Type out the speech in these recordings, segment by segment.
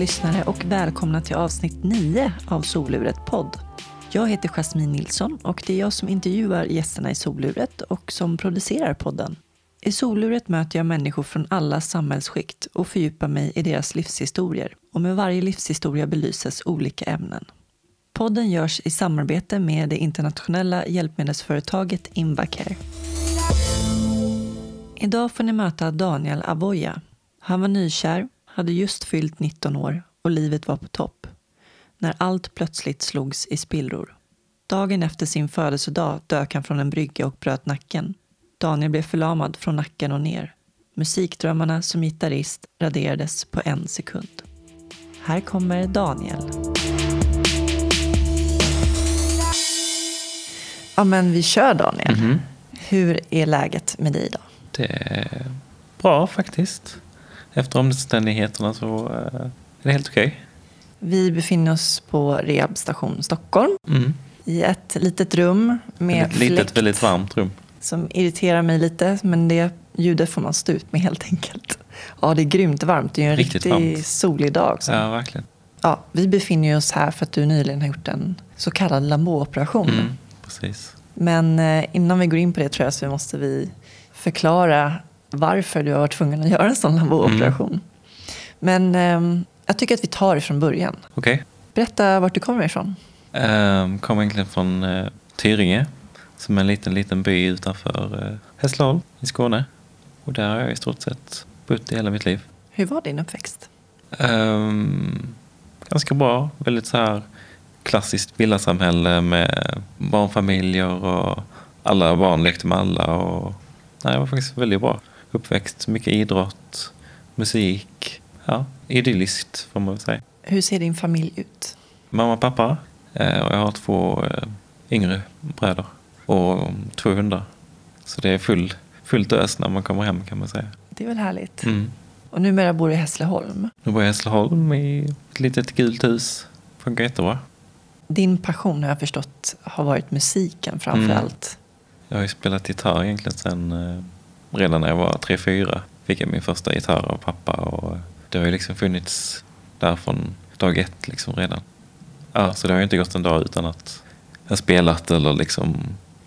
lyssnare och välkomna till avsnitt 9 av Soluret podd. Jag heter Jasmine Nilsson och det är jag som intervjuar gästerna i Soluret och som producerar podden. I Soluret möter jag människor från alla samhällsskikt och fördjupar mig i deras livshistorier. Och med varje livshistoria belyses olika ämnen. Podden görs i samarbete med det internationella hjälpmedelsföretaget Invacare. Idag får ni möta Daniel Avoya. Han var nykär, hade just fyllt 19 år och livet var på topp. När allt plötsligt slogs i spillror. Dagen efter sin födelsedag dök han från en brygga och bröt nacken. Daniel blev förlamad från nacken och ner. Musikdrömmarna som gitarrist raderades på en sekund. Här kommer Daniel. Ja, men vi kör Daniel. Mhm. Hur är läget med dig idag? Det är bra faktiskt. Efter omständigheterna så eh, är det helt okej. Vi befinner oss på Rehabstation Stockholm Mm. i ett litet rum med Ett litet, fläkt väldigt varmt rum. som irriterar mig lite, men det ljudet får man stå ut med helt enkelt. Ja, det är grymt varmt. Det är ju en Riktigt riktig varmt. solig dag. Så. Ja, verkligen. Ja, vi befinner oss här för att du nyligen har gjort en så kallad lamboperation. Mm. Precis. Men eh, innan vi går in på det tror jag så måste vi förklara varför du har varit tvungen att göra en sån lamboperation. Mm. Men ehm, jag tycker att vi tar det från början. Okej. Berätta vart du kommer ifrån. Um, kommer egentligen från uh, Tyringe. Som är en liten, liten by utanför uh, Hässleholm i Skåne. Och där har jag i stort sett bott i hela mitt liv. Hur var din uppväxt? Ehm, ganska bra. Väldigt så här klassiskt villasamhälle med barnfamiljer och alla barn lekte med alla. Och, nej, det var faktiskt väldigt bra uppväxt. Mycket idrott, musik. Ja, idylliskt får man väl säga. Hur ser din familj ut? Mamma och pappa. eh, Och jag har två eh, yngre bröder. Och två hundar. Så det är full, fullt ös när man kommer hem kan man säga. Det är väl härligt? Mm. Och numera bor du i Hässleholm. Nu bor jag i Hässleholm i ett litet gult hus. Funkar jättebra. Din passion har jag förstått har varit musiken framför Mm. allt. Jag har ju spelat gitarr egentligen sen eh, redan när jag var 3-4. Fick jag min första gitarr av pappa och eh, det har ju liksom funnits där från dag ett liksom redan. Ja, så det har ju inte gått en dag utan att jag har spelat eller liksom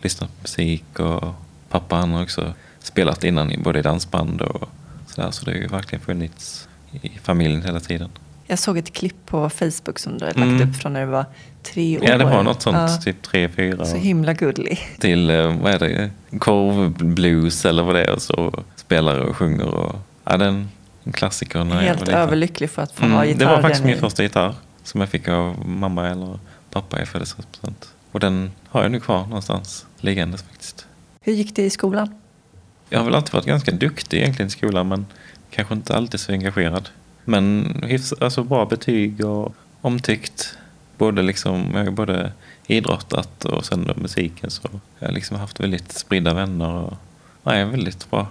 lyssnat på musik och pappa han har också spelat innan både i dansband och sådär så det har ju verkligen funnits i familjen hela tiden. Jag såg ett klipp på Facebook som du hade Mm. lagt upp från när du var tre år. Ja, det var något sånt, Ja, typ 3-4. så himla gullig. till, eh, vad är det, korvblues eller vad det är och så spelar och sjunger och ja, det är en, en klassiker när jag Helt överlycklig för att få ha Mm, gitarr. det var faktiskt den min första gitarr som jag fick av mamma eller pappa i födelsedagspresent. Och den har jag nu kvar någonstans liggandes faktiskt. Hur gick det i skolan? Jag har väl alltid varit ganska duktig egentligen i skolan men kanske inte alltid så engagerad. Men hyfs, alltså bra betyg och omtyckt. Både liksom, jag har både idrottat och sen då musiken så jag har liksom haft väldigt spridda vänner och nej, väldigt bra.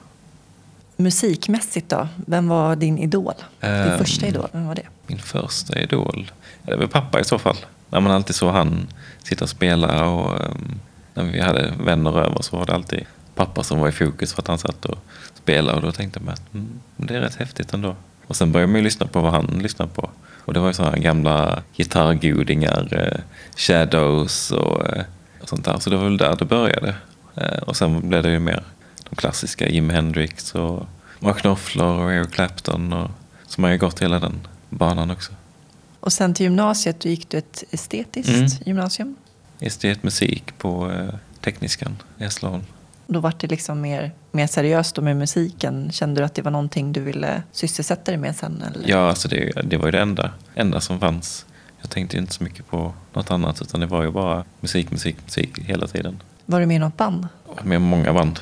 Musikmässigt då? Vem var din idol? Din Ehm, första idol, vem var det? Min första idol? Det var pappa i så fall. När man alltid såg han sitta och spela och ehm, när vi hade vänner över så var det alltid pappa som var i fokus för att han satt och spelade och då tänkte man att mm, det är rätt häftigt ändå. Och sen började man ju lyssna på vad han lyssnade på. Och det var ju sådana gamla gitarrgodingar, eh, Shadows och, eh, och sånt där. Så det var väl där det började. Eh, och sen blev det ju mer de klassiska Jimi Hendrix och Mark Knopfler och Eric Clapton. Och, som har ju gått hela den banan också. Och sen till gymnasiet, då gick du ett estetiskt Mm. gymnasium. Estetmusik på eh, Tekniskan i Hässleholm. Då var det liksom mer, mer seriöst då med musiken. Kände du att det var någonting du ville sysselsätta dig med sen? Eller? Ja, alltså det, det var ju det enda, enda som fanns. Jag tänkte inte så mycket på något annat utan det var ju bara musik, musik, musik hela tiden. Var du med i något band? Och Med många band.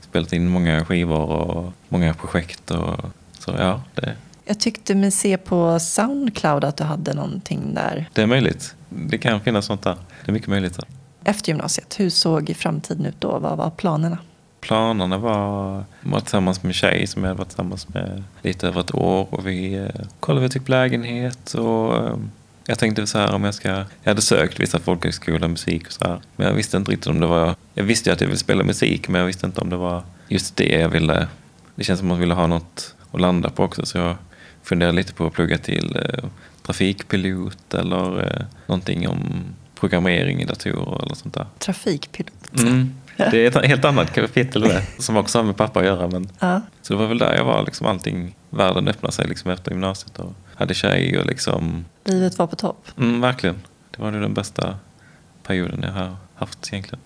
Spelat in många skivor och många projekt och så ja, det, Jag tyckte mig se på Soundcloud att du hade någonting där det är möjligt. Det kan finnas sånt där. Det är mycket möjligt. efter gymnasiet. Hur såg framtiden ut då? Vad var planerna? Planerna var att vara tillsammans med en tjej som jag hade varit tillsammans med lite över ett år. Och vi eh, kollade typ lägenhet och eh, jag tänkte så här om jag ska... Jag hade sökt vissa folkhögskolor, musik och så här. Men jag visste inte riktigt om det var... Jag visste ju att jag ville spela musik men jag visste inte om det var just det jag ville. Det känns som att man ville ha något att landa på också så jag funderar lite på att plugga till eh, trafikpilot eller eh, någonting om programmering i datorer eller sånt där. Trafikpilot. Mm. Det är ett helt annat kapitel det, som också har med pappa att göra. Men, Ja. så det var väl där jag var, liksom allting, världen öppnade sig liksom efter gymnasiet och hade tjej och liksom, Livet var på topp. mm, verkligen. Det var nog den bästa perioden jag har haft egentligen.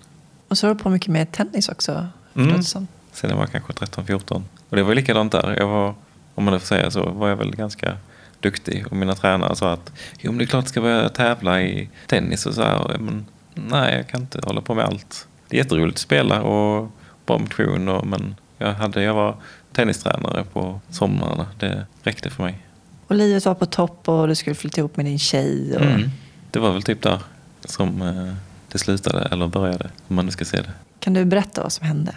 Och så har du på mycket med tennis också. Mm. Sen jag var kanske 13-14. Och det var likadant där. Jag var, om man får säga så, var jag väl ganska duktig. Och mina tränare sa att jo men det är klart du ska börja tävla i tennis och så här. Men nej, jag kan inte hålla på med allt. Det är jätteroligt att spela och bra motion. Och, men jag, hade, jag var tennistränare på somrarna. Det räckte för mig. Och livet var på topp och du skulle flytta ihop med din tjej. Och... Mm. Det var väl typ där som eh, det slutade, eller började, om man nu ska se det. Kan du berätta vad som hände?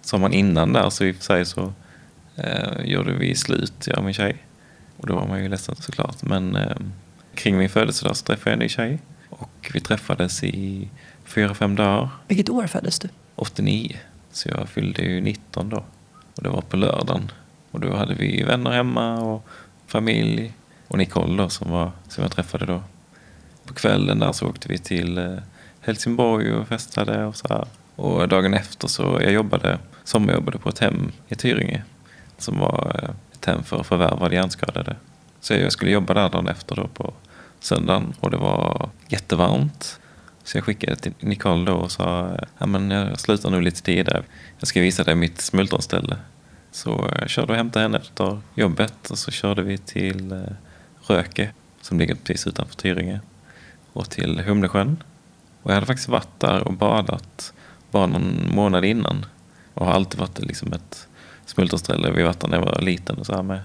Sommaren innan där så i och för sig så eh, gjorde vi slut, jag och min tjej. Och då var man ju ledsen såklart. Men eh, kring min födelsedag så träffade jag en ny tjej. Och vi träffades i fyra, fem dagar. Vilket år föddes du? 89. Så jag fyllde ju 19 då. Och det var på lördagen. Och då hade vi vänner hemma och familj. Och Nicole då som, var, som jag träffade då. På kvällen där så åkte vi till eh, Helsingborg och festade och så här. Och dagen efter så jag jobbade, sommarjobbade på ett hem i Tyringe. Som var eh, ett hem för förvärvade hjärnskadade. Så jag skulle jobba där dagen efter då på söndagen. Och det var jättevarmt. Så jag skickade till Nicole då och sa ja, men jag slutar nu lite tidigare. Jag ska visa dig mitt smultronställe. Så jag körde och hämtade henne efter jobbet och så körde vi till eh, Röke som ligger precis utanför Tyringe och till Humlesjön. Och jag hade faktiskt varit där och badat bara någon månad innan och har alltid varit eh, liksom ett smultronställe. Vi har varit där när jag var liten och så här med.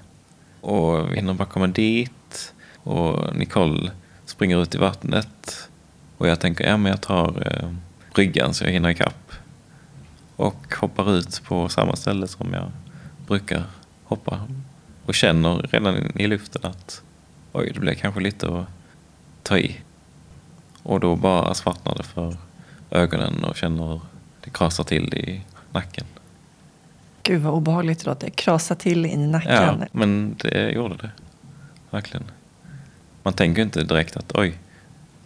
Och vi hinner bara komma dit och Nicole springer ut i vattnet och jag tänker, ja men jag tar eh, bryggan så jag hinner ikapp. Och hoppar ut på samma ställe som jag brukar hoppa. Och känner redan i luften att oj, det blev kanske lite att ta i. Och då bara svartnar det för ögonen och känner hur det krasar till i nacken. Gud vad obehagligt det låter. Krasa till in i nacken. Ja, men det gjorde det. Verkligen. Man tänker inte direkt att oj,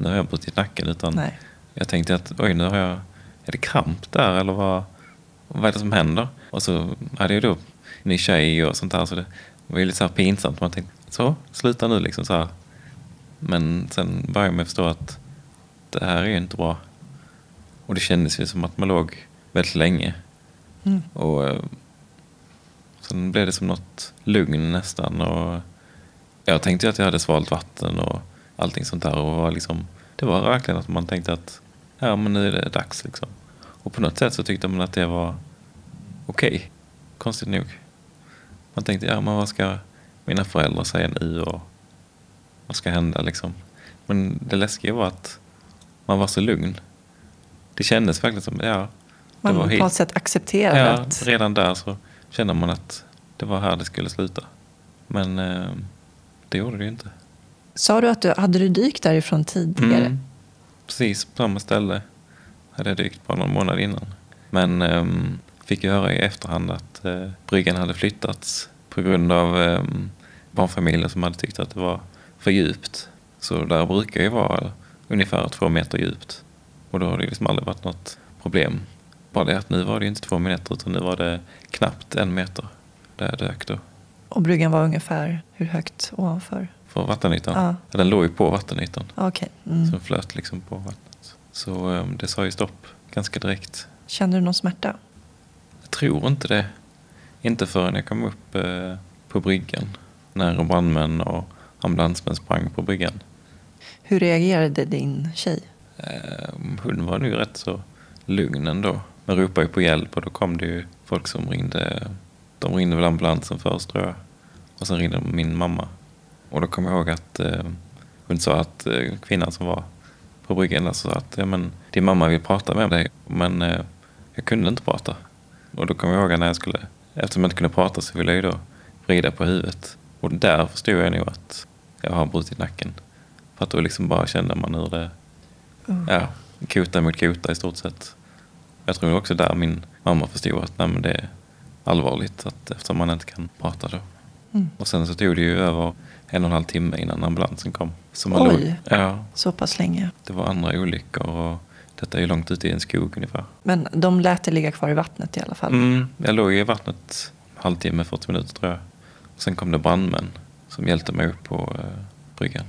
nu har jag brutit nacken. Utan Nej. jag tänkte att oj, nu har jag, är det kramp där eller vad, vad är det som händer? Och så hade jag då ny tjej och sånt där så det var ju lite så pinsamt. Man tänkte så, sluta nu liksom så här. Men sen började man förstå att det här är ju inte bra. Och det kändes ju som att man låg väldigt länge. Mm. Och eh, sen blev det som något lugn nästan. Och jag tänkte ju att jag hade svalt vatten och allting sånt där. Och var liksom, det var verkligen att man tänkte att ja, men nu är det dags. Liksom. Och på något sätt så tyckte man att det var okej. Konstigt nog. Man tänkte, ja men vad ska mina föräldrar säga nu och vad ska hända liksom. Men det läskiga var att man var så lugn. Det kändes verkligen som, ja. Man var på helt- något sätt accepterar Ja, att... redan där så kände man att det var här det skulle sluta. Men eh, det gjorde det ju inte. Sa du att du hade du dykt därifrån tidigare? Mm. Precis på samma ställe hade jag dykt bara någon månad innan. Men ehm, fick ju höra i efterhand att eh, bryggan hade flyttats på grund av ehm, barnfamiljer som hade tyckt att det var för djupt. Så där brukar ju vara ungefär två meter djupt. Och då har det liksom aldrig varit något problem. Bara det att nu var det inte två meter utan nu var det knappt en meter där jag dök då. Och bryggan var ungefär hur högt ovanför? För vattenytan. Ja. Den låg ju på vattenytan. Okej. Mm. Så flöt liksom på vattnet. Så ehm, det sa ju stopp ganska direkt. Kände du någon smärta? Jag tror inte det. Inte förrän jag kom upp eh, på bryggan. När brandmän och ambulansmän sprang på bryggan. Hur reagerade din tjej? Eh, hon var nu rätt så lugn ändå. Men ropade ju på hjälp och då kom det ju folk som ringde. De ringde väl ambulansen först tror jag. Och sen ringde min mamma. Och då kom jag ihåg att eh, hon sa att eh, kvinnan som var på bryggan där sa att ja, men, din mamma vill prata med dig. Men eh, jag kunde inte prata. Och då kom jag ihåg att när jag skulle, eftersom jag inte kunde prata så ville jag ju då vrida på huvudet. Och där förstod jag nog att jag har brutit nacken. För att då liksom bara kände man hur det Uh. Ja, kota mot kota i stort sett. Jag tror också där min mamma förstod att nej, men det är allvarligt att, eftersom man inte kan prata då. Mm. Och sen så tog det ju över en och en halv timme innan ambulansen kom. Så man Oj. låg, ja, Så pass länge. det var andra olyckor och detta är ju långt ute i en skog ungefär. Men de lät det ligga kvar i vattnet i alla fall. Mm, jag låg i vattnet halvtimme, 40 minuter tror jag. Och sen kom det brandmän som hjälpte mig upp på eh, bryggan.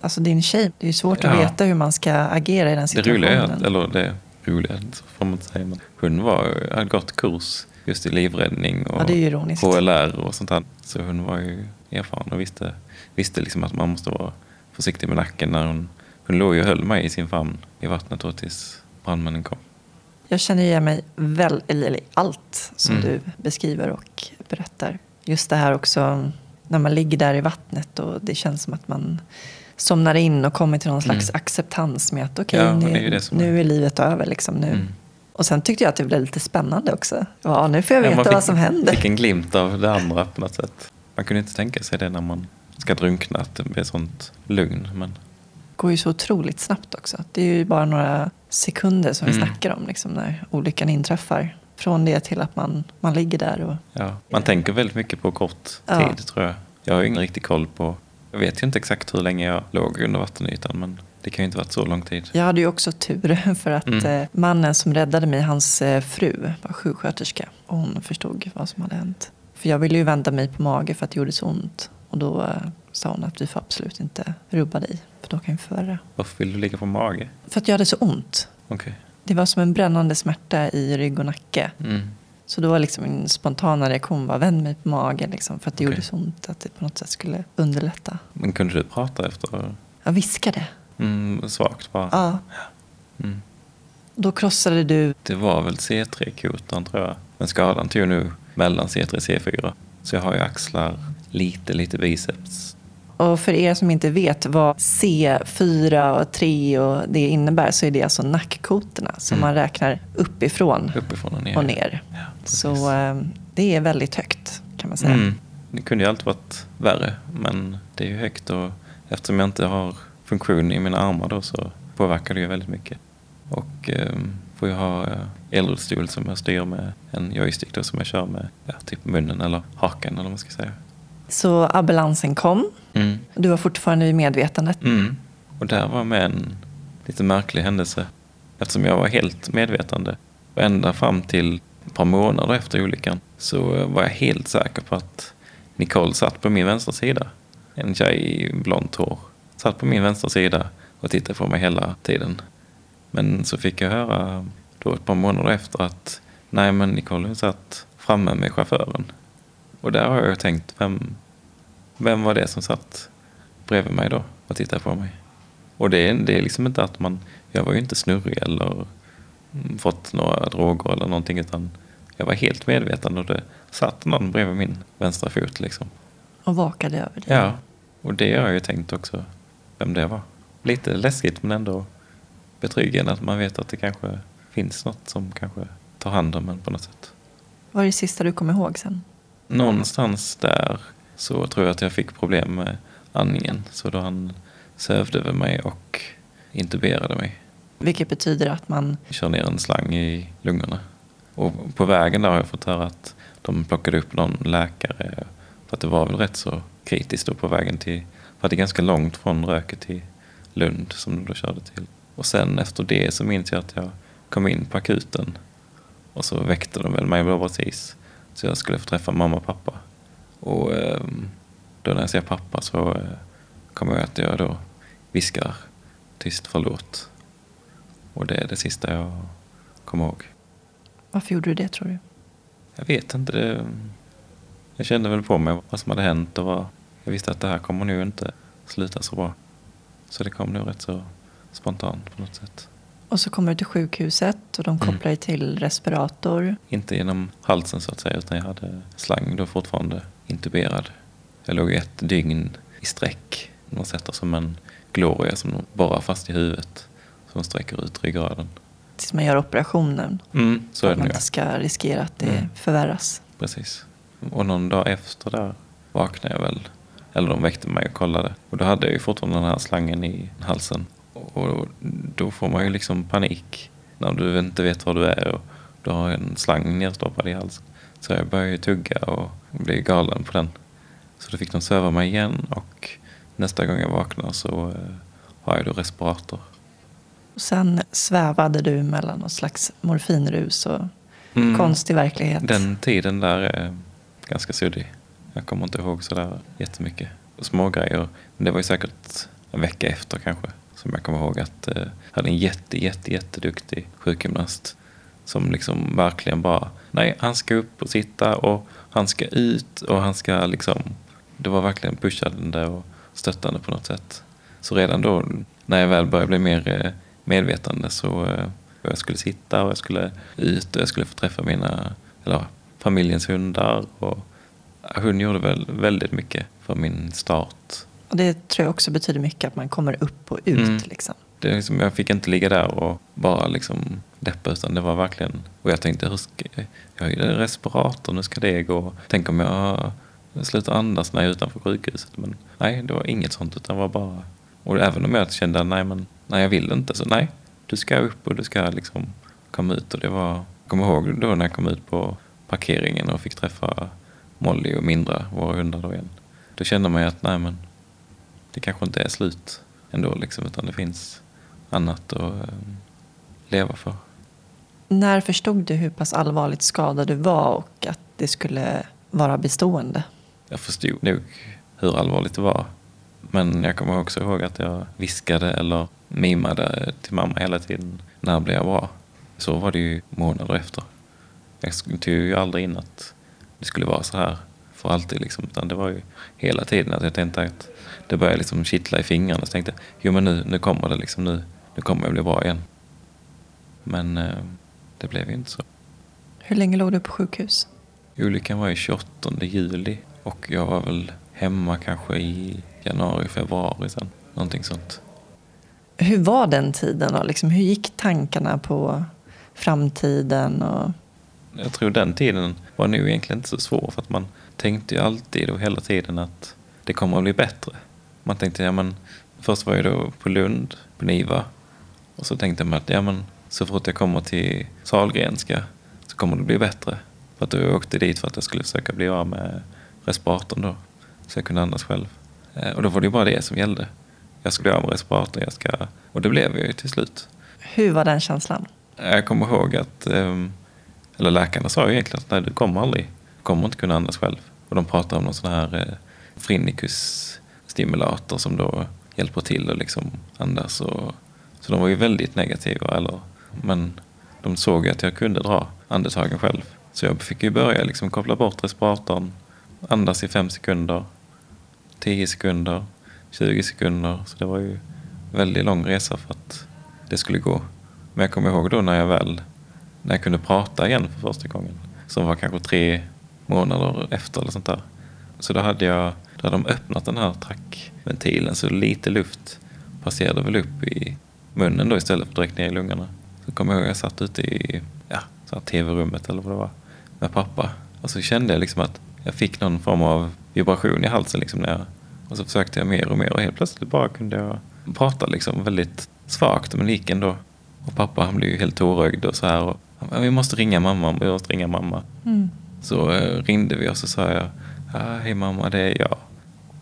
Alltså din tjej, det är ju svårt att Ja. veta hur man ska agera i den Det situationen. roliga är, att, eller det roliga får man inte säga, men hon var, hade gått kurs just i livräddning och Ja, det. HLR och sånt där. Så hon var ju erfaren och visste, visste liksom att man måste vara försiktig med nacken när hon, hon låg och höll mig i sin famn i vattnet då tills brandmännen kom. Jag känner igen mig väl, eller allt som Mm. du beskriver och berättar. Just det här också när man ligger där i vattnet och det känns som att man somnar in och kommer till någon slags Mm. acceptans med att okej, Ja, men det är nu, nu är- livet över. Liksom, nu. Mm. Och sen tyckte jag att det blev lite spännande också. Ja, nu får jag Ja, veta man fick, vad som händer. fick en glimt av det andra på något sätt. Man kunde inte tänka sig det när man ska drunkna, att det blir sånt lugn. Men Det går ju så otroligt snabbt också. Det är ju bara några sekunder som vi Mm. snackar om liksom, när olyckan inträffar. Från det till att man, man ligger där och ja, man tänker väldigt mycket på kort Ja. tid tror jag. Jag har ju ingen riktig koll på, jag vet ju inte exakt hur länge jag låg under vattenytan men det kan ju inte varit så lång tid. Jag hade ju också tur för att Mm. eh, mannen som räddade mig, hans eh, fru, var sjuksköterska. Och hon förstod vad som hade hänt. För jag ville ju vända mig på mage för att det gjorde så ont. Och då sa hon att vi får absolut inte rubba dig, för då kan vi förvärra. Varför vill du ligga på mage? För att jag hade så ont. Okej. Det var som en brännande smärta i rygg och nacke. Mm. Så då var liksom min spontana reaktion var vänd mig på magen liksom, för att det Okej. gjorde så ont att det på något sätt skulle underlätta. Men kunde du prata efter? Jag viskade. Mm, svagt bara. Ja. Mm. Då krossade du Det var väl C3-kotan tror jag. Men skadan tog nu mellan C3 och C4. Så jag har ju axlar, lite, lite biceps. Och för er som inte vet vad C4 och 3 och det innebär så är det alltså nackkotorna som Mm. man räknar uppifrån Uppifrån och ner. och ner. Ja. Så eh, det är väldigt högt kan man säga. Mm. Det kunde ju alltid varit värre, men det är ju högt och eftersom jag inte har funktion i mina armar då så påverkar det ju väldigt mycket. Och eh, får jag ha elrullstol som jag styr med en joystick då som jag kör med ja, typ munnen eller hakan eller vad man ska säga. Så ambulansen kom. Mm. Du var fortfarande vid medvetandet. Mm. Och där var med en lite märklig händelse. Eftersom jag var helt medvetande. Och ända fram till ett par månader efter olyckan så var jag helt säker på att Nicole satt på min vänstra sida. En tjej i blont hår. Satt på min vänstra sida och tittade på mig hela tiden. Men så fick jag höra då ett par månader efter att nej men Nicole satt framme med chauffören. Och där har jag tänkt, vem, vem var det som satt bredvid mig då och tittade på mig? Och det är, det är liksom inte att man, jag var ju inte snurrig eller mm, fått några droger eller någonting utan jag var helt medveten och det satt någon bredvid min vänstra fot liksom. Och vakade över dig. Ja, och det har jag ju tänkt också vem det var. Lite läskigt men ändå betryggande att man vet att det kanske finns något som kanske tar hand om en på något sätt. Vad är det sista du kommer ihåg sen? Någonstans där så tror jag att jag fick problem med andningen. Så då han sövde över mig och intuberade mig. Vilket betyder att man... Kör ner en slang i lungorna. Och på vägen där har jag fått höra att de plockade upp någon läkare. För att det var väl rätt så kritiskt då på vägen till... För att det är ganska långt från Röket till Lund som de då körde till. Och sen efter det så minns jag att jag kom in på akuten. Och så väckte de väl mig då precis. Så jag skulle få träffa mamma och pappa. Och ehm, då när jag ser pappa så eh, kommer jag att jag då viskar tyst förlåt. Och det är det sista jag kommer ihåg. Varför gjorde du det tror du? Jag vet inte. Det, jag kände väl på mig vad som hade hänt och vad, jag visste att det här kommer nog inte sluta så bra. Så det kom nog rätt så spontant på något sätt. Och så kommer du till sjukhuset och de Mm. kopplar dig till respirator. Inte genom halsen så att säga utan jag hade slang då fortfarande intuberad. Jag låg ett dygn i sträck. Man sätter som en gloria som borrar fast i huvudet. Som sträcker ut ryggraden. Tills man gör operationen. Mm, så är att det man nog. inte ska riskera att det Mm. förvärras. Precis. Och någon dag efter där vaknade jag väl. Eller de väckte mig och kollade. Och då hade jag ju fortfarande den här slangen i halsen. Och då får man ju liksom panik. När du inte vet var du är och du har en slang nedstoppad i halsen. Så jag började ju tugga och bli galen på den. Så då fick de söva mig igen och nästa gång jag vaknar så eh, har jag då respirator. Och sen svävade du mellan någon slags morfinrus och Mm. konstig verklighet. Den tiden där är ganska suddig. Jag kommer inte ihåg sådär jättemycket. Små grejer. Men det var ju säkert en vecka efter kanske. Som jag kommer ihåg att eh, jag hade en jätte, jätte, jätteduktig sjukgymnast. Som liksom verkligen bara, nej han ska upp och sitta och han ska ut och han ska liksom. Det var verkligen pushande och stöttande på något sätt. Så redan då när jag väl började bli mer eh, medvetande så eh, jag skulle sitta och jag skulle ut och jag skulle få träffa mina, eller familjens hundar. Och hon gjorde väl väldigt mycket för min start. Och det tror jag också betyder mycket att man kommer upp och ut. Mm. Liksom. Det liksom, jag fick inte ligga där och bara liksom deppa utan det var verkligen, och jag tänkte hur ska, jag har ju respirator, nu ska det gå. Tänk om jag slutar andas när jag är utanför sjukhuset. Men nej, det var inget sånt utan det var bara, och även om jag kände nej men, nej jag vill inte så nej, du ska upp och du ska liksom komma ut och det var, jag kommer ihåg då när jag kom ut på parkeringen och fick träffa Molly och Mindra, våra hundar då igen. Då kände man ju att nej men, det kanske inte är slut ändå liksom, utan det finns annat att eh, leva för. När förstod du hur pass allvarligt skadad du var och att det skulle vara bestående? Jag förstod nog hur allvarligt det var. Men jag kommer också ihåg att jag viskade eller mimade till mamma hela tiden. När blir jag bra? Så var det ju månader efter. Jag tog ju aldrig in att det skulle vara så här för alltid. Liksom. Utan det var ju hela tiden att jag tänkte att det började liksom kittla i fingrarna. Så tänkte jag, jo men nu, nu kommer det liksom. Nu, nu kommer jag bli bra igen. Men eh, det blev ju inte så. Hur länge låg du på sjukhus? Olyckan var ju 28 juli och jag var väl hemma kanske i januari, februari sen. Någonting sånt. Hur var den tiden? Då? Liksom, hur gick tankarna på framtiden? Och... Jag tror den tiden var nog egentligen inte så svår för att man tänkte ju alltid och hela tiden att det kommer att bli bättre. Man tänkte, ja men först var jag då på Lund, på Niva och så tänkte man att ja men så fort jag kommer till Sahlgrenska så kommer det bli bättre. För att jag åkte dit för att jag skulle försöka bli av med respiratorn då. Så jag kunde andas själv. Eh, Och då var det ju bara det som gällde. Jag skulle bli av med respiratorn, jag ska... Och det blev jag ju till slut. Hur var den känslan? Jag kommer ihåg att, ehm, eller läkarna sa ju egentligen att nej, du kommer aldrig, du kommer inte kunna andas själv. Och de pratar om någon sån här eh, stimulator som då hjälper till att liksom andas. Och, så de var ju väldigt negativa. Eller, men de såg ju att jag kunde dra andetagen själv. Så jag fick ju börja liksom koppla bort respiratorn, andas i fem sekunder, tio sekunder, 20 sekunder. Så det var ju en väldigt lång resa för att det skulle gå. Men jag kommer ihåg då när jag väl när jag kunde prata igen för första gången. Som var kanske tre månader efter eller sånt där. Så då hade jag, då hade de öppnat den här trackventilen så lite luft passerade väl upp i munnen då istället för direkt ner i lungorna. Så kommer jag ihåg jag satt ute i ja, tv-rummet eller vad det var med pappa. Och så kände jag liksom att jag fick någon form av vibration i halsen liksom när jag, och så försökte jag mer och mer och helt plötsligt bara kunde jag prata liksom väldigt svagt men det gick ändå. Och pappa han blev ju helt tårögd och så här. Och, "Ja, vi måste ringa mamma, vi måste ringa mamma. Mm. Så eh, ringde vi och så sa jag, ah, hej mamma, det är jag.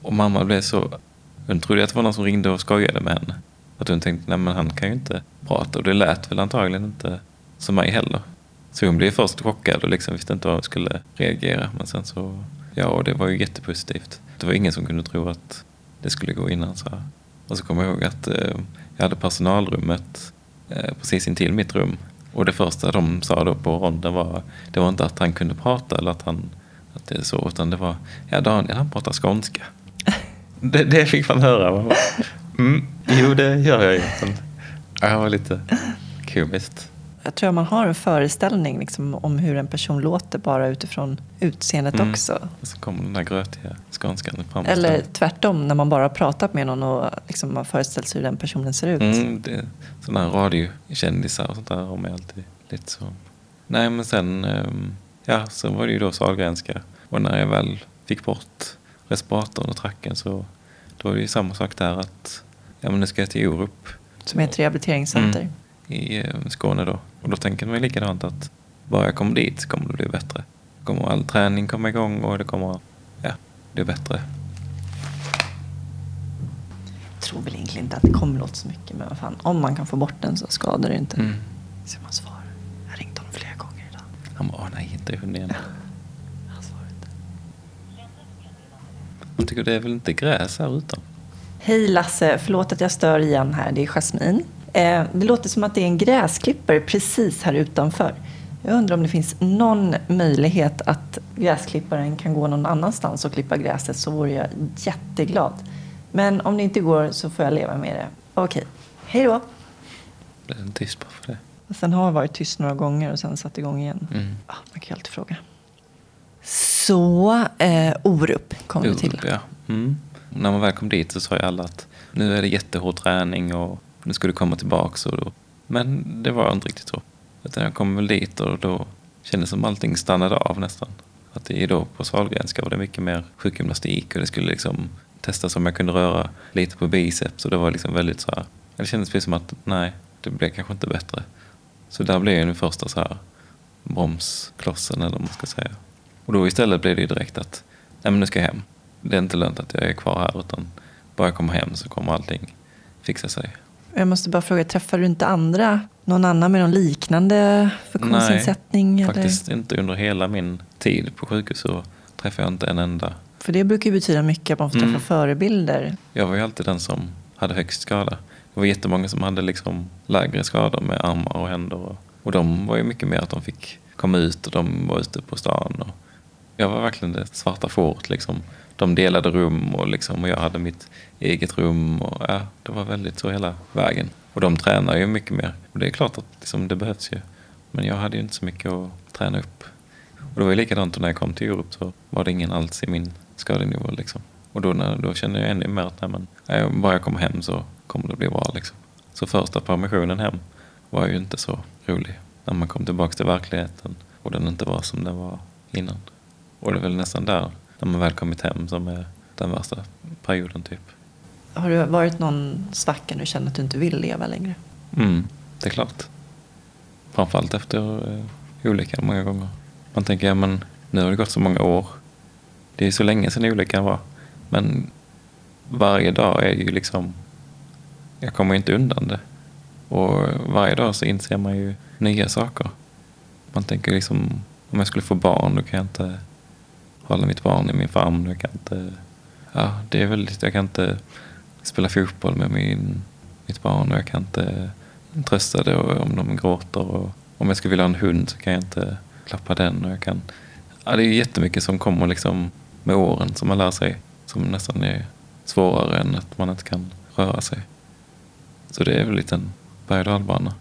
Och mamma blev så, hon trodde att det var någon som ringde och skojade med henne. Att hon tänkte, nej men han kan ju inte prata. Och det lät väl antagligen inte som mig heller. Så hon blev först chockad och liksom visste inte hur hon skulle reagera. Men sen så, ja och det var ju jättepositivt. Det var ingen som kunde tro att det skulle gå innan så här. Och så kommer jag ihåg att eh, jag hade personalrummet eh, precis intill mitt rum. Och det första de sa då på ronden var, det var inte att han kunde prata eller att han, att det är så, utan det var, ja Daniel han pratar skånska. Det, det fick man höra. Man bara, mm, jo det gör jag ju. Det var lite komiskt. Jag tror att man har en föreställning liksom, om hur en person låter bara utifrån utseendet Mm. också. Och så kom den där grötiga skånskan fram. Eller tvärtom, när man bara har pratat med någon och liksom har föreställt sig hur den personen ser ut. Mm, det, sådana här radiokändisar och sånt där har man alltid lite så. Nej men sen, ehm, ja så var det ju då Sahlgrenska. Och när jag väl fick bort respiratorn och tracken så då var det ju samma sak där att ja men nu ska jag till Orup Som är ett rehabiliteringscenter. Mm. i eh, Skåne då. Och då tänker man ju likadant att bara jag kommer dit så kommer det bli bättre. Kommer all träning komma igång och det kommer, ja, blir bättre. Jag tror väl egentligen inte att det kommer låta så mycket. Men vad fan, om man kan få bort den så skadar det inte. Mm. Så man svarar. Jag har ringt honom flera gånger idag. Han bara, "Åh, nej, inte hunden igen. Han svarar inte. Man tycker det är väl inte gräs här utan? Hej Lasse, förlåt att jag stör igen här. Det är Jasmin. Eh, det låter som att det är en gräsklippare precis här utanför. Jag undrar om det finns någon möjlighet att gräsklipparen kan gå någon annanstans och klippa gräset så vore jag jätteglad. Men om det inte går så får jag leva med det. Okej, hej då. Blev den tyst bara för det? Och sen har jag varit tyst några gånger och sen satt igång igen. Mm. Ja, man kan ju alltid fråga. Så, eh, Orup kom vi till. Ja. Mm. När man väl kom dit så sa ju alla att nu är det jättehård träning och nu ska du komma tillbaks. Och då. Men det var inte riktigt så. Utan jag kom väl dit och då kändes som allting stannade av nästan. Att det är då på Sahlgrenska var det mycket mer sjukgymnastik och det skulle liksom testas om jag kunde röra lite på biceps och det var liksom väldigt så här. Det kändes precis som att nej, det blev kanske inte bättre. Så där blev ju den första så här bromsklossen eller vad man ska säga. Och då istället blev det ju direkt att nej men nu ska jag hem. Det är inte lönt att jag är kvar här utan bara jag kommer hem så kommer allting fixa sig. Jag måste bara fråga, träffar du inte andra, någon annan med någon liknande funktionsnedsättning? eller? Faktiskt inte under hela min tid på sjukhus så träffade jag inte en enda. För det brukar ju betyda mycket att man får träffa Mm. förebilder. Jag var ju alltid den som hade högst skada. Det var jättemånga som hade liksom lägre skador med armar och händer. Och, och de var ju mycket mer att de fick komma ut och de var ute på stan. Och jag var verkligen det svarta fåret. Liksom. De delade rum och, liksom, och jag hade mitt eget rum. Och, ja, det var väldigt så hela vägen. Och de tränar ju mycket mer. Och det är klart att liksom, det behövs ju. Men jag hade ju inte så mycket att träna upp. Och det var ju likadant när jag kom till Europe så var det ingen alls i min skadenivå. Liksom. Och då, när, då kände jag ännu mer att nej, men, nej, bara jag kommer hem så kommer det bli bra. Liksom. Så första permissionen hem var ju inte så rolig. När man kom tillbaka till verkligheten och den inte var som den var innan. Och det är väl nästan där, när man väl kommit hem, som är den värsta perioden typ. Har det varit någon svacka när du känner att du inte vill leva längre? Mm, det är klart. Framförallt efter eh, olyckan många gånger. Man tänker, ja men nu har det gått så många år. Det är så länge sedan olyckan var. Men varje dag är ju liksom, jag kommer inte undan det. Och varje dag så inser man ju nya saker. Man tänker liksom, om jag skulle få barn då kan jag inte hålla mitt barn i min famn. Jag kan inte, ja det är väldigt, jag kan inte spela fotboll med min, mitt barn och jag kan inte trösta det om de gråter. Och om jag skulle vilja ha en hund så kan jag inte klappa den. Och jag kan, ja, det är jättemycket som kommer liksom med åren som man lär sig som nästan är svårare än att man inte kan röra sig. Så det är väl lite en berg och dalbana.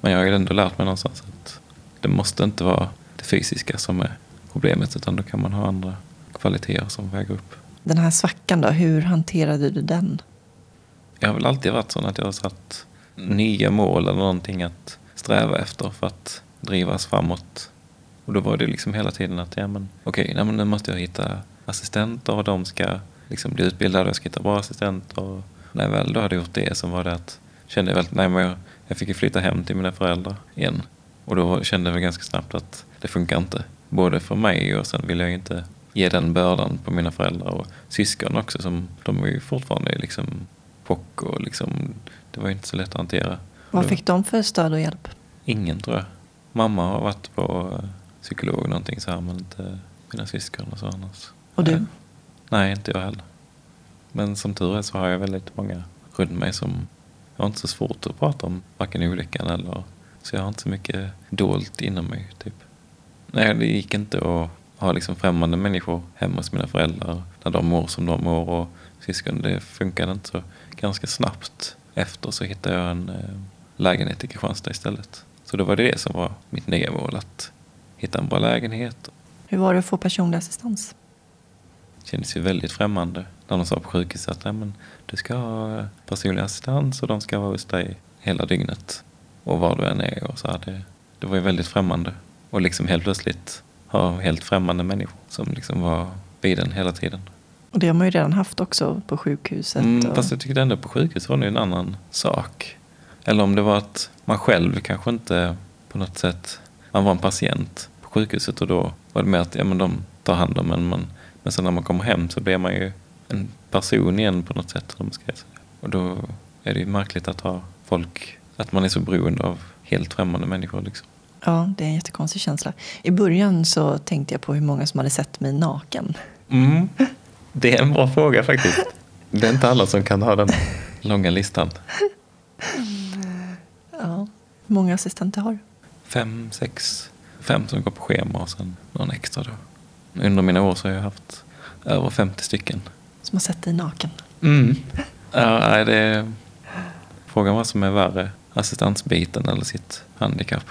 Men jag har ju ändå lärt mig någonstans att det måste inte vara det fysiska som är problemet utan då kan man ha andra kvaliteter som väger upp. Den här svackan då, hur hanterade du den? Jag har väl alltid varit sån att jag har satt nya mål eller någonting att sträva efter för att drivas framåt. Och då var det liksom hela tiden att, ja men okej, men nu måste jag hitta assistenter och de ska liksom bli utbildade och jag ska hitta bra assistenter. Och när jag väl då hade gjort det så var det att, kände jag väl, nej men jag, jag fick ju flytta hem till mina föräldrar igen. Och då kände jag väl ganska snabbt att det funkar inte. Både för mig och sen vill jag ju inte ge den bördan på mina föräldrar och syskon också som de var ju fortfarande liksom chock och liksom, det var ju inte så lätt att hantera. Vad fick de för stöd och hjälp? Ingen tror jag. Mamma har varit på eh, psykolog någonting så här men inte mina syskon och så annars. Och du? Nej. Nej, inte jag heller. Men som tur är så har jag väldigt många runt mig som jag har inte så svårt att prata om varken olyckan eller så jag har inte så mycket dolt inom mig typ. Nej, det gick inte att ha liksom främmande människor hemma hos mina föräldrar när de mår som de mår och syskon. Det funkade inte så. Ganska snabbt efter så hittade jag en eh, lägenhet i Kristianstad istället. Så då var det det som var mitt nya mål, att hitta en bra lägenhet Hur var det att få personlig assistans? kändes ju väldigt främmande när de sa på sjukhuset att Nej, men du ska ha eh, personlig assistans och de ska vara hos dig hela dygnet. Och var du än är och så här, det, det var ju väldigt främmande. Och liksom helt plötsligt ha helt främmande människor som liksom var vid en hela tiden. Och det har man ju redan haft också på sjukhuset. Mm, och... fast jag tyckte ändå på sjukhus var det en annan sak. Eller om det var att man själv kanske inte på något sätt, man var en patient på sjukhuset och då var det mer att ja, men de tar hand om en men Men sen när man kommer hem så blir man ju en person igen på något sätt. Om man ska säga. Och då är det ju märkligt att ha folk, att man är så beroende av helt främmande människor. Liksom. Ja, det är en jättekonstig känsla. I början så tänkte jag på hur många som hade sett mig naken. Mm. Det är en bra fråga faktiskt. Det är inte alla som kan ha den långa listan. Ja, hur många assistenter har du? Fem, sex, fem som går på schema och sen någon extra då. Under mina år så har jag haft över 50 stycken. Som har sett dig naken? Mm. Ja, det är frågan vad som är värre, assistansbiten eller sitt handikapp.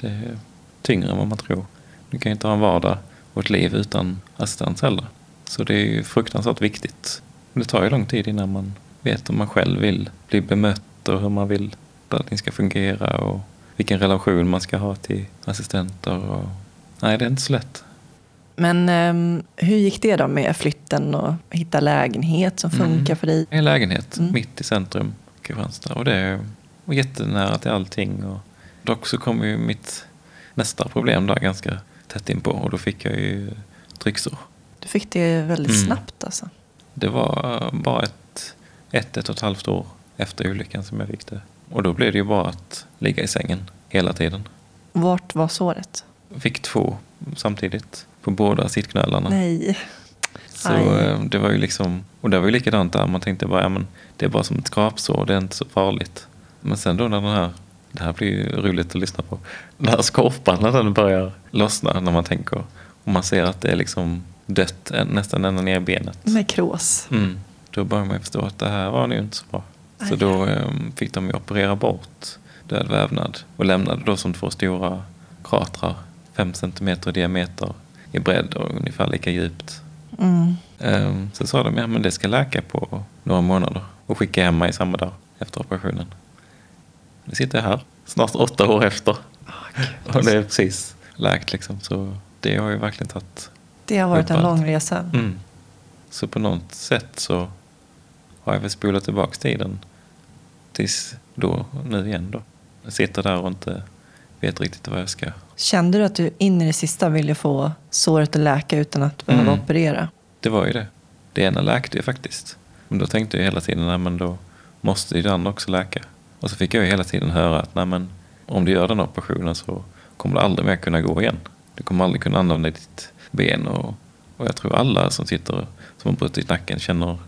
Det är tyngre än vad man tror. Du kan ju inte ha en vardag och ett liv utan assistans heller. Så det är ju fruktansvärt viktigt. Det tar ju lång tid innan man vet om man själv vill bli bemött och hur man vill att allting ska fungera och vilken relation man ska ha till assistenter. Och... Nej, det är inte så lätt. Men um, hur gick det då med flytten och hitta lägenhet som funkar mm. för dig? En lägenhet mm. mitt i centrum, Kristianstad. Och det var jättenära till allting. Och dock så kom ju mitt nästa problem där ganska tätt in på och då fick jag ju trycksår. Du fick det väldigt mm. snabbt alltså? Det var bara ett, ett, ett och ett halvt år efter olyckan som jag fick det. Och då blev det ju bara att ligga i sängen hela tiden. Vart var såret? Fick två samtidigt på båda sittknölarna. Nej. Så Aj. Eh, det var ju liksom, och det var ju likadant där. Man tänkte bara, ja men det är bara som ett skrapsår, det är inte så farligt. Men sen då när den här, det här blir roligt att lyssna på. Den här skorpan när den börjar lossna när man tänker. Och man ser att det är liksom dött nästan ända ner i benet. Med krås. Mm. Då börjar man förstå att det här var nog inte så bra. Så då um, fick de ju operera bort död vävnad och lämnade då som två stora kratrar, fem centimeter i diameter i bredd och ungefär lika djupt. Mm. Um, så sa de, ja men det ska läka på några månader och skicka hem mig samma dag efter operationen. Nu sitter jag här, snart åtta år efter. Oh, och det är precis läkt liksom. Så det har ju verkligen tagit Det har varit en lång resa. Mm. Så på något sätt så har jag väl spolat tillbaka tiden tills då, nu igen då. Jag sitter där och inte vet riktigt vad jag ska. Kände du att du in i det sista ville få såret att läka utan att behöva mm. operera? Det var ju det. Det ena läkte ju faktiskt. Men då tänkte jag hela tiden, nej men då måste ju det andra också läka. Och så fick jag ju hela tiden höra att nej men om du gör den operationen så kommer du aldrig mer kunna gå igen. Du kommer aldrig kunna använda ditt ben och, och jag tror alla som sitter som har brutit nacken känner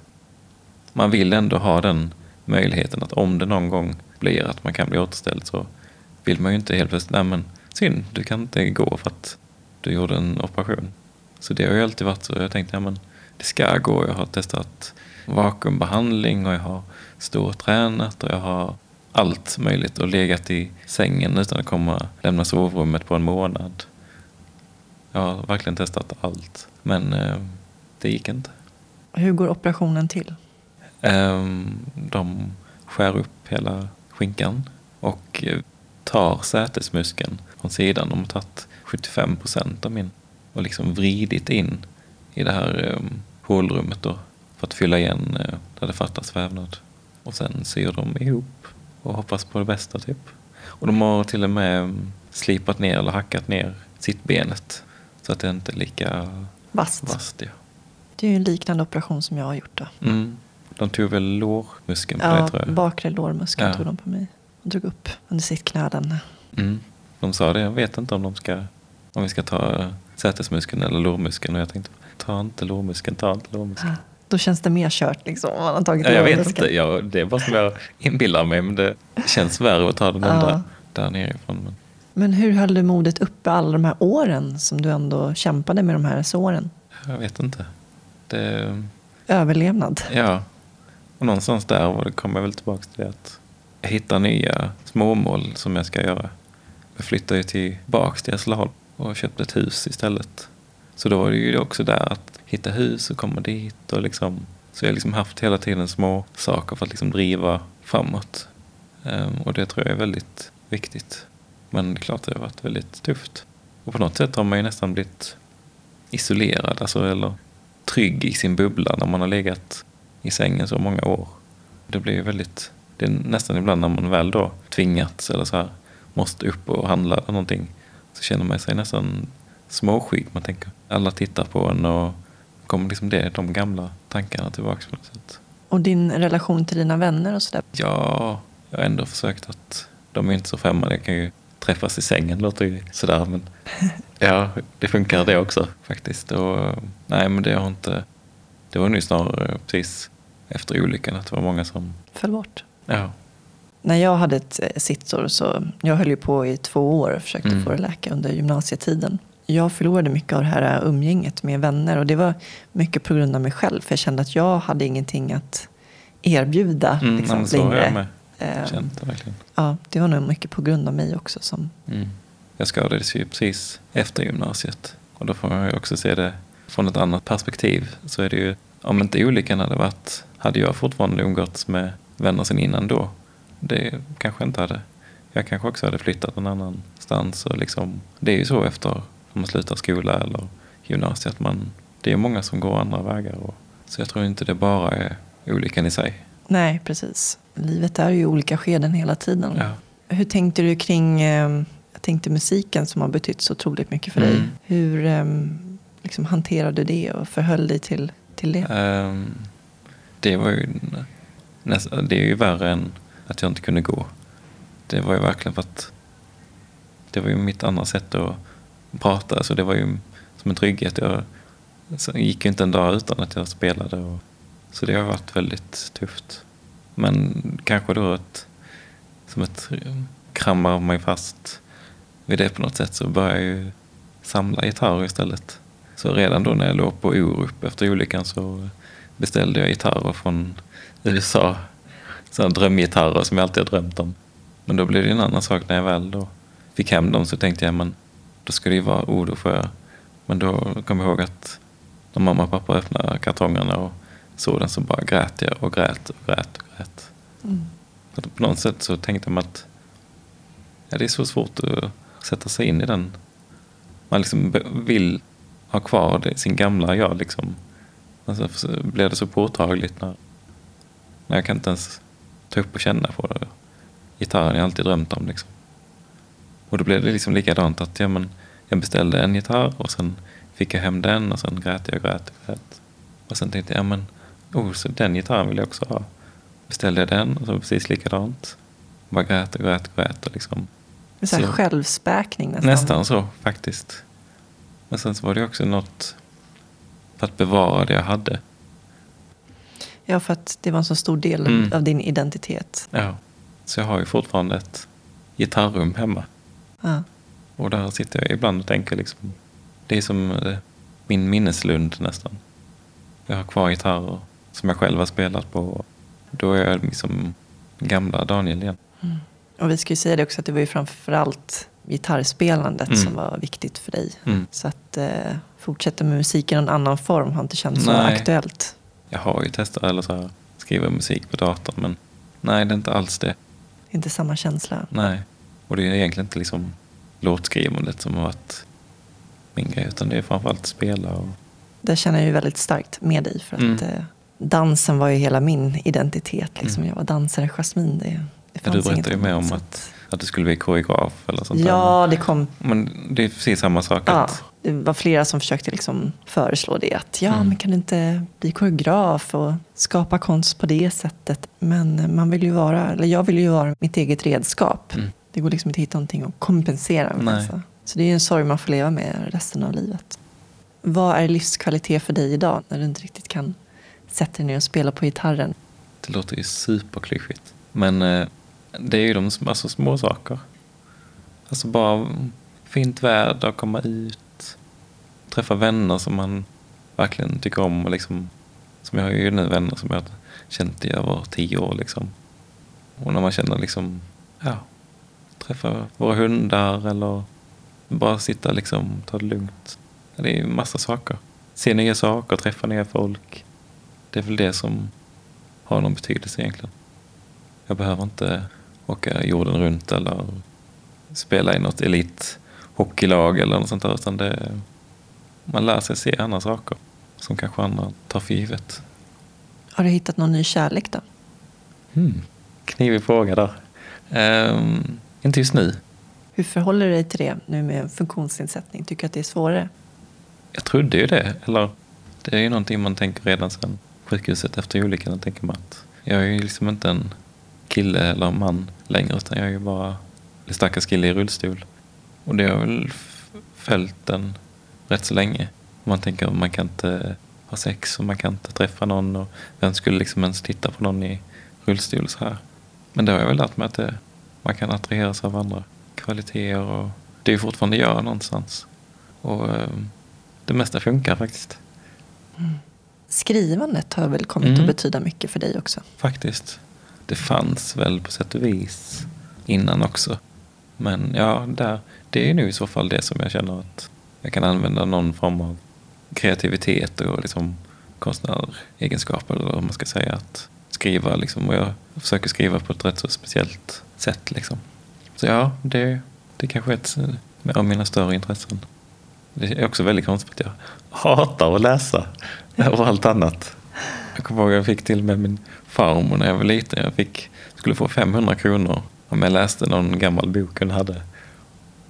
man vill ändå ha den möjligheten att om det någon gång blir att man kan bli återställd så vill man ju inte helt plötsligt, nej men synd, du kan inte gå för att du gjorde en operation. Så det har ju alltid varit så. Jag tänkte, ja men det ska gå. Jag har testat vakuumbehandling och jag har stortränat och jag har allt möjligt och legat i sängen utan att komma lämna sovrummet på en månad. Jag har verkligen testat allt, men eh, det gick inte. Hur går operationen till? Um, de skär upp hela skinkan och tar sätesmuskeln från sidan. De har tagit 75 procent av min och liksom vridit in i det här um, hålrummet då för att fylla igen uh, där det fattas vävnad. Och sen syr de ihop och hoppas på det bästa typ. Och de har till och med um, slipat ner eller hackat ner sittbenet så att det inte är lika vasst. vasst ja. Det är ju en liknande operation som jag har gjort då. Mm. De tog väl lårmuskeln på ja, dig tror jag? bakre lårmuskeln ja. tog de på mig och drog upp under sittknölen. Mm. De sa det, jag vet inte om de ska om vi ska ta sätesmuskeln eller lårmuskeln och jag tänkte ta inte lårmuskeln, ta inte lårmuskeln. Ja, då känns det mer kört liksom om man har tagit ja, Jag vet inte, ja, det är bara som jag inbillar mig men det känns värre att ta den ja. där, där nerifrån. Men... men hur höll du modet uppe alla de här åren som du ändå kämpade med de här såren? Jag vet inte. Det... Överlevnad? Ja, och någonstans där kommer jag väl tillbaka till att hitta nya småmål som jag ska göra. Jag flyttade ju tillbaka till Hässleholm och köpte ett hus istället. Så då var det ju också där att hitta hus och komma dit och liksom så jag har liksom haft hela tiden små saker för att liksom driva framåt. Um, och det tror jag är väldigt viktigt. Men det är klart det har varit väldigt tufft. Och på något sätt har man ju nästan blivit isolerad, alltså eller trygg i sin bubbla när man har legat i sängen så många år. Det blir ju väldigt det är nästan ibland när man väl då tvingats eller så här måste upp och handla eller någonting så känner man sig nästan småskygg. Man tänker alla tittar på en och kom liksom det, de gamla tankarna tillbaka på något sätt. Och din relation till dina vänner och sådär? Ja, jag har ändå försökt att de är inte så främmande. Jag kan ju träffas i sängen, låter ju sådär. Men ja, det funkar det också faktiskt. Och, nej, men det har inte... Det var nu snarare precis efter olyckan att det var många som... Föll bort? Ja. När jag hade ett eh, sittsår så, jag höll ju på i två år och försökte Mm. få det läka under gymnasietiden. Jag förlorade mycket av det här umgänget med vänner och det var mycket på grund av mig själv. För jag kände att jag hade ingenting att erbjuda Mm, liksom, så har jag längre. med Eh, känt det verkligen. ja, det var nog mycket på grund av mig också. Som, Mm. Jag skadades ju precis efter gymnasiet. Och då får man ju också se det från ett annat perspektiv. Så är det ju, om inte olyckan hade varit, hade jag fortfarande umgåtts med vänner sen innan då. Det kanske inte hade. Jag kanske också hade flyttat någon annanstans. Och liksom, det är ju så efter om man slutar skola eller gymnasiet. Man, det är många som går andra vägar. Och, så jag tror inte det bara är olyckan i sig. nej, precis. Livet är ju olika skeden hela tiden. Ja. Hur tänkte du kring eh, jag tänkte musiken som har betytt så otroligt mycket för dig? Mm. Hur eh, liksom, hanterade du det och förhöll dig till, till det? Ehm, det var ju nästan, det är ju värre än att jag inte kunde gå. Det var ju verkligen för att det var ju mitt andra sätt att prata. Så det var ju som en trygghet. Jag så gick ju inte en dag utan att jag spelade. Och, så det har varit väldigt tufft. Men kanske då ett, som ett kramar mig fast vid det på något sätt så började jag ju samla gitarrer istället. Så redan då när jag låg på Orup efter olyckan så beställde jag gitarrer från USA. Sådana drömgitarrer som jag alltid har drömt om. Men då blev det en annan sak när jag väl då fick hem dem så tänkte jag men då ska det ju vara ord och. Men då kom jag ihåg att när mamma och pappa öppnade kartongerna och såg den så bara grät jag och grät och grät och grät. Mm. På något sätt så tänkte man att ja, det är så svårt att sätta sig in i den. Man liksom vill ha kvar det, sin gamla jag. Liksom. Alltså, så blev det så påtagligt när, när jag kan inte ens ta upp och känna på det. Gitarren jag alltid drömt om. Liksom. Och då blev det liksom likadant att ja, men, jag beställde en gitarr och sen fick jag hem den och sen grät jag och grät och grät. Och sen tänkte jag, ja men, oh, så den gitarren vill jag också ha. Beställde jag den och så precis likadant. Bara grät och grät och grät. Och liksom, Det är så här Så- självspäkning nästan. Nästan så faktiskt. Men sen så var det också något för att bevara det jag hade. Ja, för att det var en så stor del Mm. av din identitet. Ja. Så jag har ju fortfarande ett gitarrum hemma. Ja. Och där sitter jag ibland och tänker liksom. Det är som eh, min minneslund nästan. Jag har kvar gitarrer som jag själv har spelat på. Då är jag liksom gamla Daniel igen. Och vi ska ju säga det också att det var ju framförallt gitarrspelandet Mm. som var viktigt för dig. Mm. Så att eh, fortsätta med musik i någon annan form har inte känts så aktuellt. Jag har ju testat eller så här, skriva musik på datorn men nej det är inte alls det. Inte samma känsla. Nej. Och det är egentligen inte liksom låtskrivandet som har varit min grej utan det är framförallt spela och Det känner jag ju väldigt starkt med dig. För att Mm. eh, dansen var ju hela min identitet. Liksom. Mm. Jag var dansare Jasmine. Det, det Ja, du berättade ju mer om att, att du skulle bli koreograf eller sånt där. Ja, det kom Men det är precis samma sak. Ja, Att, det var flera som försökte liksom föreslå det. Att ja, Mm. men kan du inte bli koreograf och skapa konst på det sättet? Men man vill ju vara, eller jag vill ju vara mitt eget redskap. Mm. Det går liksom inte att hitta någonting att kompensera med. Alltså. Så det är en sorg man får leva med resten av livet. Vad är livskvalitet för dig idag när du inte riktigt kan sätta dig ner och spela på gitarren? det låter ju superklyschigt. Men eh, det är ju de alltså, små saker. Alltså bara fint väder, komma ut, träffa vänner som man verkligen tycker om. Och liksom, som jag har ju nu vänner som jag har känt i över tio år. Liksom. Och när man känner liksom, ja, träffa våra hundar eller bara sitta liksom, ta det lugnt. Det är ju massa saker. Se nya saker, träffa nya folk. Det är väl det som har någon betydelse egentligen. Jag behöver inte åka jorden runt eller spela i något elithockeylag eller något sånt där. Utan det, man lär sig se andra saker som kanske andra tar för givet. Har du hittat någon ny kärlek då? Hmm. Knivig fråga där. Ehm, inte just nu. Hur förhåller du dig till det nu med funktionsnedsättning? Tycker du att det är svårare? Jag trodde ju det. Eller Det är ju någonting man tänker redan sedan sjukhuset efter olyckan. Då tänker man att jag är ju liksom inte en kille eller man längre utan jag är ju bara en stackars kille i rullstol. Och det har väl följt den rätt så länge. Man tänker att man kan inte ha sex och man kan inte träffa någon och vem skulle liksom ens titta på någon i rullstol så här. Men det har jag väl lärt mig att det, man kan attraheras av andra kvaliteter och det är fortfarande jag någonstans. Och eh, det mesta funkar faktiskt. Skrivandet har väl kommit Mm. att betyda mycket för dig också. Faktiskt. Det fanns väl på sätt och vis innan också. Men ja, där, det är nu i så fall det som jag känner att jag kan använda någon form av kreativitet och liksom konstnäregenskaper eller vad man ska säga. Att skriva liksom, och jag försöker skriva på ett rätt så speciellt sätt liksom. Så ja, det, det kanske är ett eh, av mina större intressen. Det är också väldigt konstigt att jag hatar att läsa över allt annat. Jag kommer ihåg att jag fick till med min farmor när jag var liten. Jag fick, skulle få 500 kronor om jag läste någon gammal bok hon hade.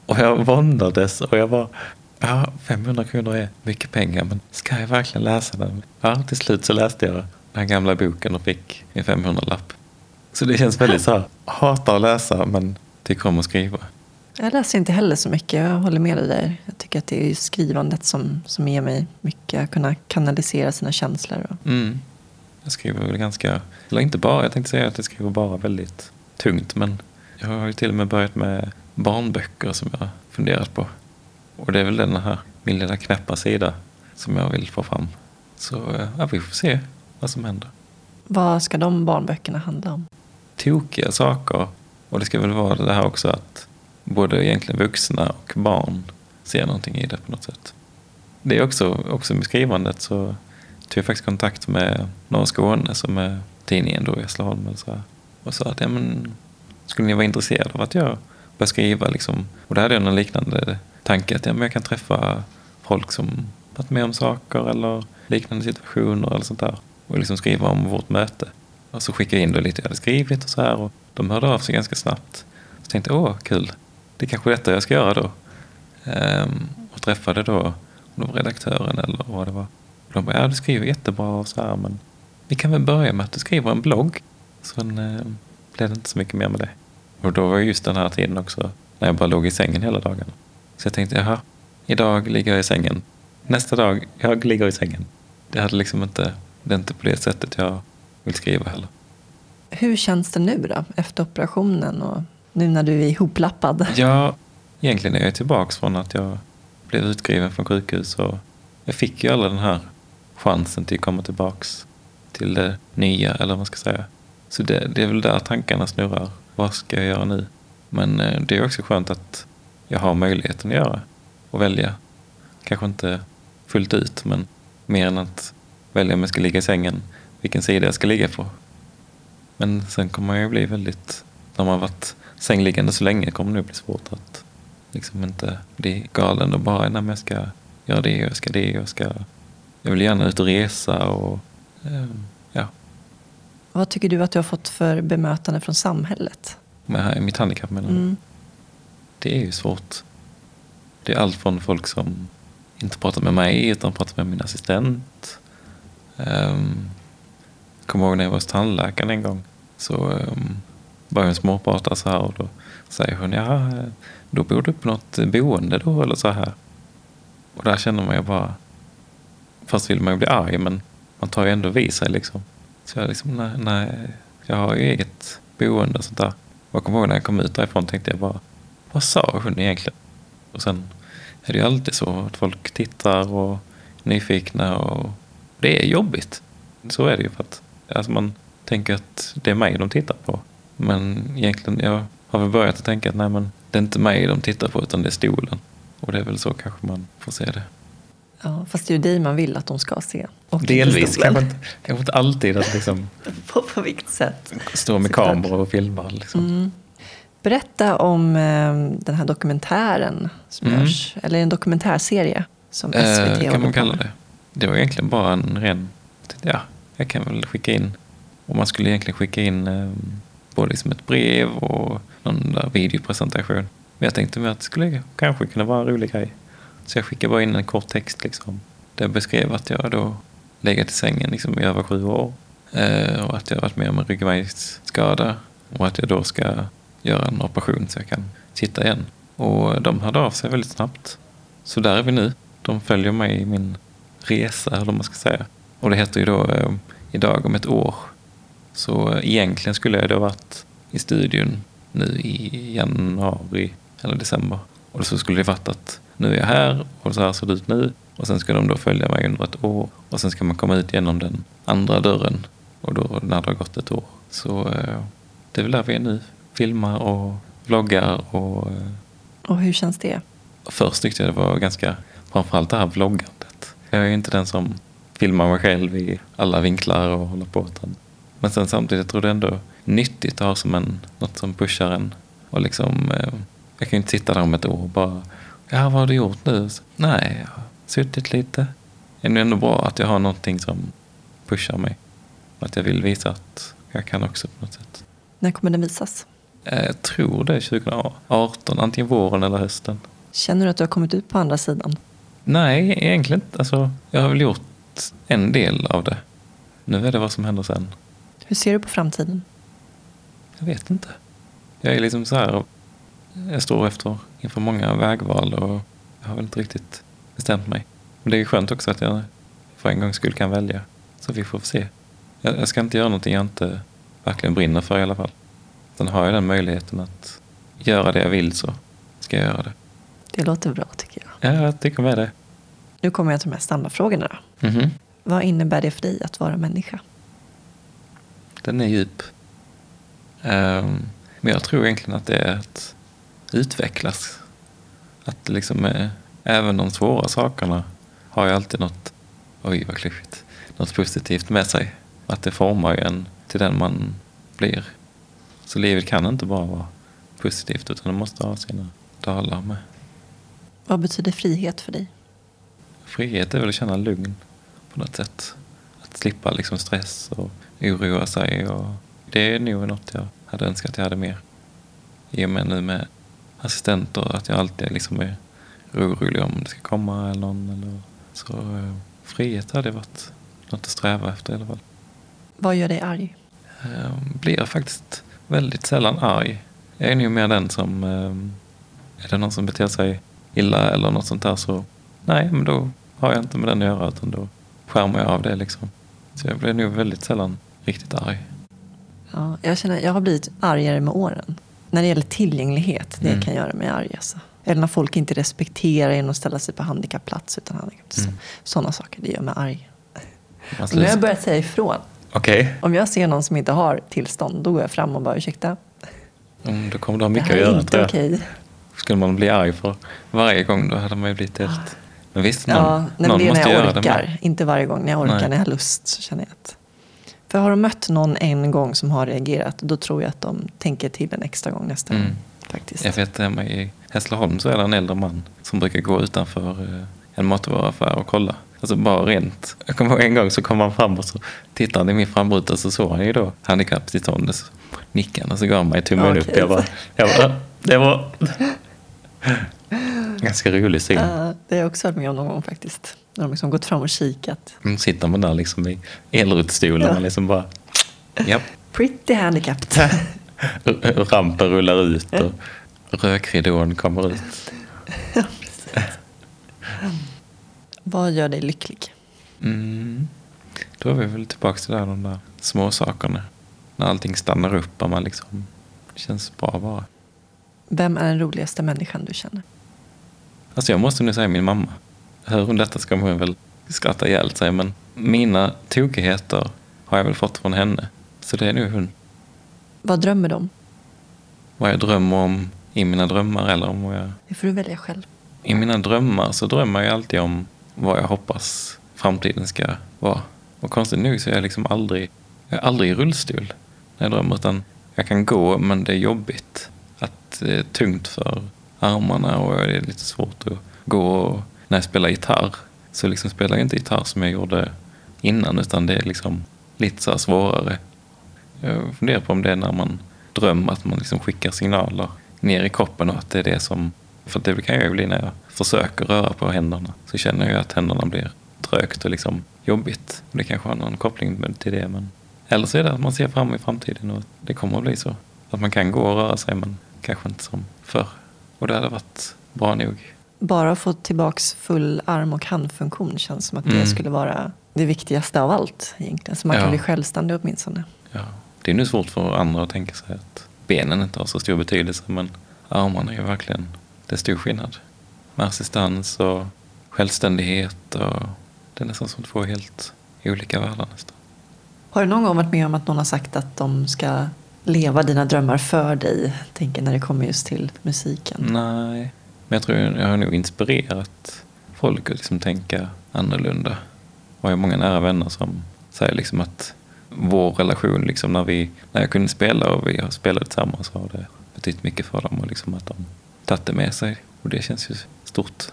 Och jag våndades och jag var ja 500 kronor är mycket pengar men ska jag verkligen läsa den? Ja, till slut så läste jag den gamla boken och fick en 500-lapp. Så det känns väldigt så här, hatar att läsa men tycker om att skriva. Jag läser inte heller så mycket, jag håller med dig där. Jag tycker att det är skrivandet som, som ger mig mycket, att kunna kanalisera sina känslor. Och, Mm. Jag skriver väl ganska, eller inte bara, jag tänkte säga att jag skriver bara väldigt tungt men jag har ju till och med börjat med barnböcker som jag funderat på. Och det är väl den här, min lilla knäppa sida som jag vill få fram. Så eh, ja, vi får se vad som händer. vad ska de barnböckerna handla om? Tokiga saker. Och det ska väl vara det här också att både egentligen vuxna och barn ser någonting i det på något sätt. Det är också, också med skrivandet så tog jag faktiskt kontakt med Norra Skåne som är tidningen då i Hässleholm eller så här, och sa att ja, men, skulle ni vara intresserade av att jag börjar skriva liksom? Och då hade jag någon liknande tanke att ja, men jag kan träffa folk som varit med om saker eller liknande situationer eller sånt där och liksom skriva om vårt möte. Och så skickade jag in då lite jag hade skrivit och så här och de hörde av sig ganska snabbt. Så tänkte jag, åh kul, det är kanske är detta jag ska göra då. Ehm, och träffade då om det var redaktören eller vad det var. Och de bara, ja du skriver jättebra och så här men vi kan väl börja med att du skriver en blogg. Sen eh, blev det inte så mycket mer med det. Och då var just den här tiden också när jag bara låg i sängen hela dagen. Så jag tänkte, jaha, idag ligger jag i sängen. Nästa dag, jag ligger i sängen. Det hade liksom inte, det är inte på det sättet jag vill skriva heller. Hur känns det nu då, efter operationen och nu när du är ihoplappad? Ja, egentligen är jag tillbaka från att jag blev utskriven från sjukhus och jag fick ju aldrig den här chansen till att komma tillbaks till det nya, eller vad man ska säga. Så det, det är väl där tankarna snurrar. Vad ska jag göra nu? Men eh, det är också skönt att jag har möjligheten att göra och välja. Kanske inte fullt ut, men mer än att välja om jag ska ligga i sängen, vilken sida jag ska ligga på. Men sen kommer man ju bli väldigt, när man varit sängliggande så länge kommer det bli svårt att liksom inte bli galen och bara, nej men jag ska göra det jag ska det jag ska, jag vill gärna ut och resa och ehm, ja, Vad tycker du att du har fått för bemötande från samhället? med mitt handikapp menar du? Mm. Det är ju svårt. Det är allt från folk som inte pratar med mig utan pratar med min assistent. Um, kommer ihåg när jag var hos tandläkaren en gång. Så um, började hon småprata så här och då säger hon ja, då bor du på något boende då eller så här. Och där känner man ju bara, fast vill man ju bli arg men man tar ju ändå vid sig liksom. Så jag liksom, nej, nej jag har ju eget boende och sånt där. Och jag kommer ihåg när jag kom ut därifrån tänkte jag bara, vad sa hon egentligen? Och sen är det ju alltid så att folk tittar och är nyfikna och det är jobbigt. Så är det ju för att alltså man tänker att det är mig de tittar på. Men egentligen, jag har väl börjat att tänka att nej men det är inte mig de tittar på utan det är stolen. Och det är väl så kanske man får se det. Ja, fast det är ju dig man vill att de ska se. Och Delvis, kanske inte, kanske inte alltid att liksom På, på vilket sätt? stå med kameror och filma. Liksom. Mm. Berätta om eh, den här dokumentären som Mm. görs, eller en dokumentärserie som SVT Eh, kan man kalla det. Det var egentligen bara en ren... Ja, jag kan väl skicka in... Och man skulle egentligen skicka in eh, både liksom ett brev och någon där videopresentation. Men jag tänkte mig att det skulle kanske kunna vara en rolig grej. Så jag skickade bara in en kort text liksom. där jag beskrev att jag då legat i sängen liksom i över sju år. Eh, och att jag varit med om en ryggmärgsskada. Och att jag då ska göra en operation så jag kan sitta igen. Och de hörde av sig väldigt snabbt. Så där är vi nu. De följer mig i min resa, eller man ska säga. Och det heter ju då eh, idag om ett år. Så egentligen skulle jag då varit i studion nu i januari eller december. Och så skulle det varit att nu är jag här och så här ser det ut nu. Och sen ska de då följa mig under ett år. Och sen ska man komma ut genom den andra dörren. Och då när det har gått ett år. Så eh, det är väl där vi är nu. Filmar och vloggar och... Eh, Och hur känns det? först tyckte jag det var ganska, framförallt det här vloggandet. Jag är ju inte den som filmar mig själv i alla vinklar och håller på. Utan, men sen samtidigt tror jag det är ändå nyttigt att ha som en, något som pushar en. Och liksom, eh, jag kan ju inte sitta där om ett år och bara, ja vad har du gjort nu? Så, Nej, jag har suttit lite. Det är ändå bra att jag har någonting som pushar mig. Att jag vill visa att jag kan också på något sätt. När kommer den visas? Eh, Jag tror det är 2018, antingen våren eller hösten. Känner du att du har kommit ut på andra sidan? Nej, egentligen inte. Alltså, jag har väl gjort en del av det. Nu är det vad som händer sen. Hur ser du på framtiden? Jag vet inte. Jag är liksom så här. Jag står efter inför många vägval och jag har väl inte riktigt bestämt mig. Men det är skönt också att jag för en gångs skull kan välja. Så vi får se. Jag, jag ska inte göra någonting jag inte verkligen brinner för i alla fall. Sen har jag den möjligheten att göra det jag vill så ska jag göra det. Det låter bra tycker jag. Ja, jag tycker med det. Nu kommer jag till de här standardfrågorna. Då. Mhm. Vad innebär det för dig att vara människa? Den är djup. Ehm, men jag tror egentligen att det är att utvecklas. Att liksom eh, även de svåra sakerna har ju alltid något, oj vad klyschigt, något positivt med sig. Att det formar en till den man blir. Så livet kan inte bara vara positivt utan det måste ha sina dalar med. Vad betyder frihet för dig? Frihet är väl att känna lugn på något sätt. Att slippa liksom stress och oroa sig. Och det är nog något jag hade önskat att jag hade mer. I och med nu med assistenter, att jag alltid liksom är orolig om det ska komma eller någon. Eller så eh, frihet hade varit något att sträva efter i alla fall. Vad gör dig arg? Eh, blir faktiskt väldigt sällan arg. Jag är nog mer den som, eh, är det någon som beter sig illa eller något sånt där så nej, men då har jag inte med den att göra utan då skärmar jag av det liksom. Så jag blir nog väldigt sällan riktigt arg. Ja, jag, känner, jag har blivit argare med åren. När det gäller tillgänglighet, det Mm. kan göra mig arg. Alltså. Eller när folk inte respekterar genom att ställa sig på handikappplats utan handikapp. Mm. Sådana saker, det gör mig arg. Och nu har jag börjat säga ifrån. Okej, Om jag ser någon som inte har tillstånd, då går jag fram och bara ursäkta. mm, då kommer du ha Det mycket här att är göra inte tror jag. okej. Skulle man bli arg för varje gång då hade man ju blivit helt... Men visst, någon, Ja, någon det är måste när jag göra det orkar. med. Inte varje gång. När jag orkar, Nej. när jag har lust så känner jag att... För har de mött någon en gång som har reagerat, då tror jag att de tänker till en extra gång nästa Mm. gång. Faktiskt. Jag vet hemma i Hässleholm så är det en äldre man som brukar gå utanför eh, en matvaruaffär och kolla. Alltså bara rent. Jag kommer ihåg en gång så kom han fram och så tittade han i min framruta så såg han ju då handikapptillståndet. Nickade och så gav han mig tummen Okej. upp. Jag bara, jag bara, det var... Ganska rolig syn. Ja, det har jag också varit med om någon gång faktiskt. När de liksom gått fram och kikat. Mm, Sitter man där liksom i elrullstolen Ja. och liksom bara... Japp. Pretty handicapped. Rampen rullar ut och rökridån kommer ut. Vad gör dig lycklig? Mm. Då är vi väl tillbaka till där, de där små sakerna. När allting stannar upp och man liksom... Det känns bra bara. Vem är den roligaste människan du känner? Alltså jag måste nu säga min mamma. Hör hon detta ska hon väl skratta ihjäl sig. Men mina tokigheter har jag väl fått från henne. Så det är nu hon. Vad drömmer du om? Vad jag drömmer om i mina drömmar eller om vad jag... Det får du välja själv. I mina drömmar så drömmer jag alltid om vad jag hoppas framtiden ska vara. Och konstigt nog så är jag liksom aldrig, jag är aldrig i rullstol när jag drömmer. Utan jag kan gå men det är jobbigt. Det är tungt för armarna och det är lite svårt att gå. Och när jag spelar gitarr så liksom spelar jag inte gitarr som jag gjorde innan utan det är liksom lite så svårare. Jag funderar på om det är när man drömmer att man liksom skickar signaler ner i kroppen och att det är det som... För det kan jag ju bli när jag försöker röra på händerna. Så känner jag att händerna blir trögt och liksom jobbigt. Det kanske har någon koppling till det. Men... Eller så är det att man ser fram i framtiden och det kommer att bli så. Att man kan gå och röra sig men kanske inte som förr. Och det hade varit bra nog. Bara att få tillbaks full arm och handfunktion känns som att Mm. det skulle vara det viktigaste av allt egentligen. Så man Ja. kan bli självständig åtminstone. Ja. Det är nu svårt för andra att tänka sig att benen inte har så stor betydelse men armarna är verkligen, det är stor skillnad. Med assistans och självständighet och det är nästan som två helt olika världar nästan. Har du någon gång varit med om att någon har sagt att de ska leva dina drömmar för dig? Tänker när det kommer just till musiken. Nej, men jag tror jag har nog inspirerat folk att liksom tänka annorlunda. Och jag har många nära vänner som säger liksom att vår relation, liksom när, vi, när jag kunde spela och vi har spelat tillsammans så har det betytt mycket för dem och liksom att de tagit det med sig. Och det känns ju stort.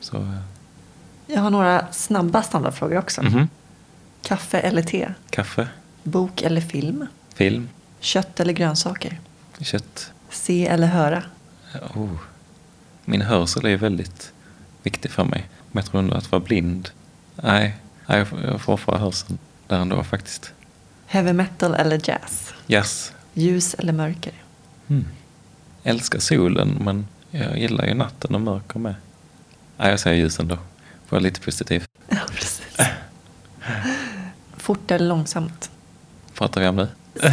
Så, eh, Jag har några snabba standardfrågor också. mhm. Kaffe eller te? Kaffe, Bok eller film? film, Kött eller grönsaker? kött. Se eller höra? Oh. Min hörsel är väldigt viktig för mig. Men jag tror ändå att vara blind. Nej, nej jag får- jag offra hörseln där ändå faktiskt. Heavy metal eller jazz? Jazz. Ljus eller mörker? Mm. Älskar solen men jag gillar ju natten och mörker med. Nej, jag säger ljus ändå. Får vara lite positiv. Ja, precis. Fort eller långsamt? Pratar vi om nu?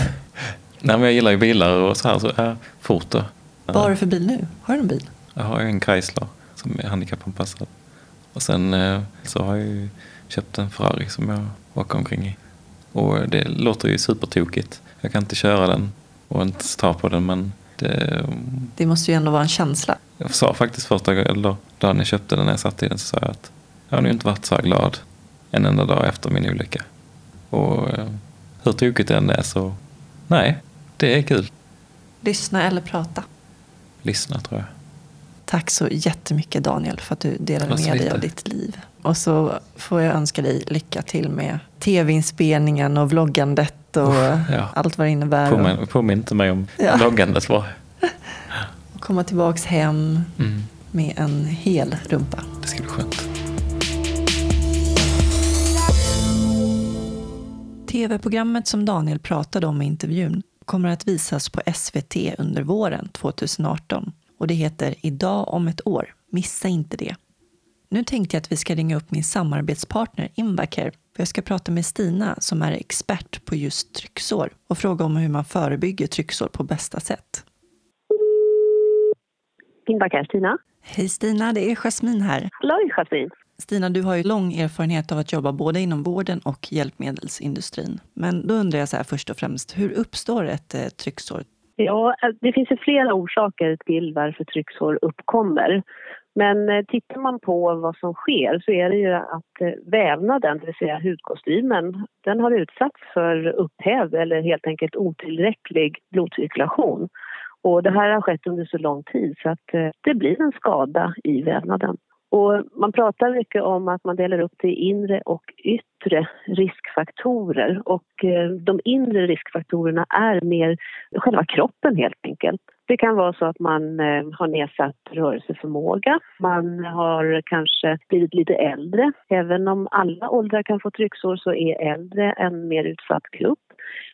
Nej, men jag gillar ju bilar och så här. Så, ja, fort. Vad har du för bil nu? Har du en bil? Jag har en Chrysler som är handikappanpassad. Och sen eh, så har jag ju köpt en Ferrari som jag åker omkring i. Och det låter ju supertokigt. Jag kan inte köra den och inte ta på den men det, Det måste ju ändå vara en känsla. jag sa faktiskt första då, dagen jag köpte den när jag satt i den så sa jag att jag har nog inte varit så här glad en enda dag efter min olycka. Och eh, hur tokigt det än är så nej, det är kul. Lyssna eller prata? Lyssna tror jag. Tack så jättemycket Daniel för att du delade med dig av ditt liv. Och så får jag önska dig lycka till med tv-inspelningen och vloggandet och ja. allt vad det innebär. Påminn, påminn inte mig om Ja. loggandet bara. Och komma tillbaks hem Mm, med en hel rumpa. det ska bli skönt. Tv-programmet som Daniel pratade om i intervjun kommer att visas på SVT under våren 2018 och det heter Idag om ett år. Missa inte det. Nu tänkte jag att vi ska ringa upp min samarbetspartner Invacare för jag ska prata med Stina som är expert på just trycksår och fråga om hur man förebygger trycksår på bästa sätt. Invacare Stina. Hej Stina, det är Jasmin här. Halloj Jasmin. Stina, du har ju lång erfarenhet av att jobba både inom vården och hjälpmedelsindustrin. Men då undrar jag så här först och främst, hur uppstår ett eh, trycksår? Ja, alltså, det finns ju flera orsaker till varför trycksår uppkommer. Men eh, tittar man på vad som sker så är det ju att eh, vävnaden, det vill säga hudkostymen, den har utsatts för upphäv eller helt enkelt otillräcklig blodcirkulation. Och det här har skett under så lång tid så att eh, det blir en skada i vävnaden. Och man pratar mycket om att man delar upp det i inre och yttre riskfaktorer. Och eh, de inre riskfaktorerna är mer själva kroppen helt enkelt. Det kan vara så att man eh, har nedsatt rörelseförmåga. Man har kanske blivit lite äldre. Även om alla åldrar kan få trycksår så är äldre en mer utsatt grupp.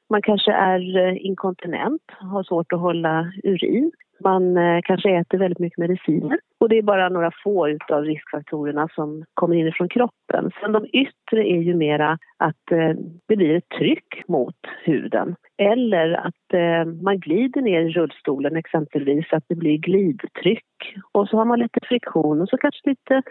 Man kanske är eh, inkontinent, har svårt att hålla urin. Man eh, kanske äter väldigt mycket mediciner. Och det är bara några få av riskfaktorerna som kommer inifrån kroppen. Sen de yttre är ju mera att eh, det blir ett tryck mot huden. Eller att eh, man glider ner i rullstolen exempelvis, att det blir glidtryck. Och så har man lite friktion och så kanske lite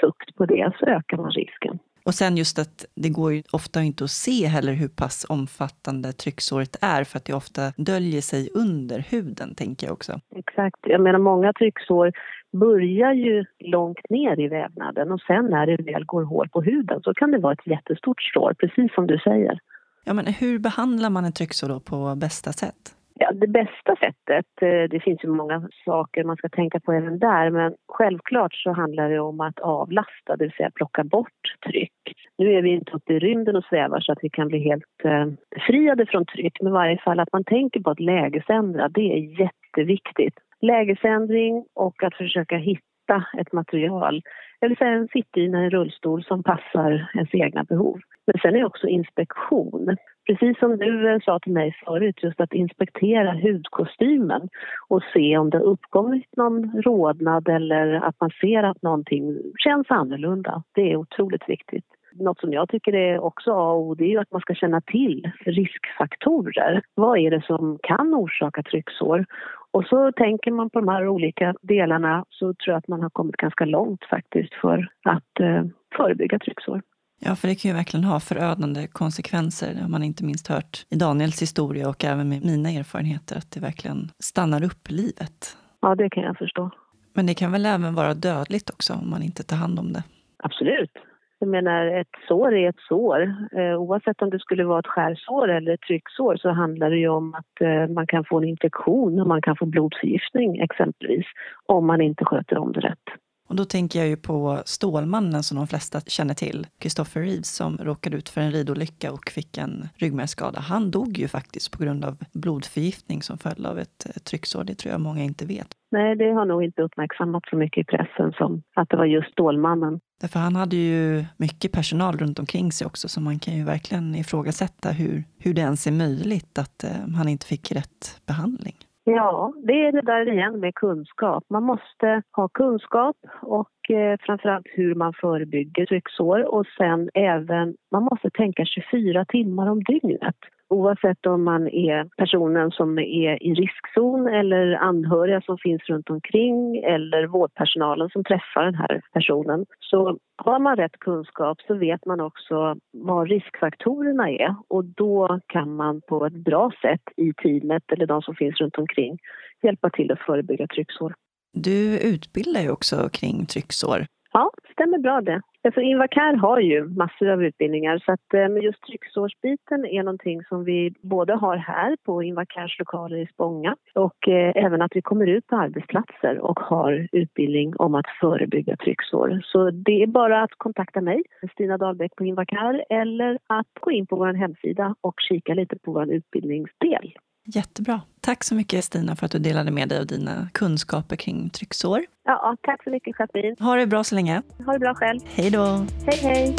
fukt på det, så ökar man risken. Och sen just att det går ju ofta inte att se heller hur pass omfattande trycksåret är för att det ofta döljer sig under huden, tänker jag också. Exakt. Jag menar många trycksår börjar ju långt ner i vävnaden och sen när det väl går hål på huden så kan det vara ett jättestort sår, precis som du säger. Ja, men hur behandlar man ett trycksår då på bästa sätt? Ja, det bästa sättet, eh, det finns ju många saker man ska tänka på även där, men självklart så handlar det om att avlasta, det vill säga plocka bort tryck. Nu är vi inte uppe i rymden och svävar så att vi kan bli helt eh, befriade från tryck, men i varje fall att man tänker på att lägesändra, det är jätteviktigt. Lägesändring och att försöka hitta ett material, det vill säga en sittdyna, en rullstol som passar ens egna behov. Men sen är också inspektion. Precis som du eh, sa till mig förut, just att inspektera hudkostymen och se om det har uppkommit någon rodnad eller att man ser att någonting känns annorlunda. Det är otroligt viktigt. Något som jag tycker är också A och O, det är ju att man ska känna till riskfaktorer. Vad är det som kan orsaka trycksår? Och så tänker man på de här olika delarna så tror jag att man har kommit ganska långt faktiskt för att eh, förebygga trycksår. Ja, för det kan ju verkligen ha förödande konsekvenser. Det har man inte minst hört i Daniels historia och även med mina erfarenheter, att det verkligen stannar upp livet. Ja, det kan jag förstå. Men det kan väl även vara dödligt också om man inte tar hand om det? Absolut. Jag menar, ett sår är ett sår. Eh, oavsett om det skulle vara ett skärsår eller ett trycksår så handlar det ju om att eh, man kan få en infektion och man kan få blodförgiftning exempelvis om man inte sköter om det rätt. Och då tänker jag ju på Stålmannen som de flesta känner till, Christopher Reeves som råkade ut för en ridolycka och fick en ryggmärgsskada. Han dog ju faktiskt på grund av blodförgiftning som följd av ett trycksår. Det tror jag många inte vet. Nej, det har nog inte uppmärksammats så mycket i pressen som att det var just Stålmannen. Därför han hade ju mycket personal runt omkring sig också, så man kan ju verkligen ifrågasätta hur, hur det ens är möjligt att eh, han inte fick rätt behandling. Ja, det är det där igen med kunskap. Man måste ha kunskap och eh, framförallt hur man förebygger trycksår och sen även, man måste tänka 24 timmar om dygnet oavsett om man är personen som är i riskzon eller anhöriga som finns runt omkring eller vårdpersonalen som träffar den här personen. Så har man rätt kunskap så vet man också vad riskfaktorerna är och då kan man på ett bra sätt i teamet eller de som finns runt omkring hjälpa till att förebygga trycksår. Du utbildar ju också kring trycksår. Ja, stämmer bra det. Alltså Invacare har ju massor av utbildningar så att eh, just trycksårsbiten är någonting som vi både har här på Invacares lokaler i Spånga och eh, även att vi kommer ut på arbetsplatser och har utbildning om att förebygga trycksår. Så det är bara att kontakta mig, Stina Dahlbäck på Invacare eller att gå in på vår hemsida och kika lite på vår utbildningsdel. Jättebra. Tack så mycket Stina för att du delade med dig av dina kunskaper kring trycksår. Ja, tack så mycket Jasmin. Ha det bra så länge. Ha det bra själv. Hej då. Hej, hej.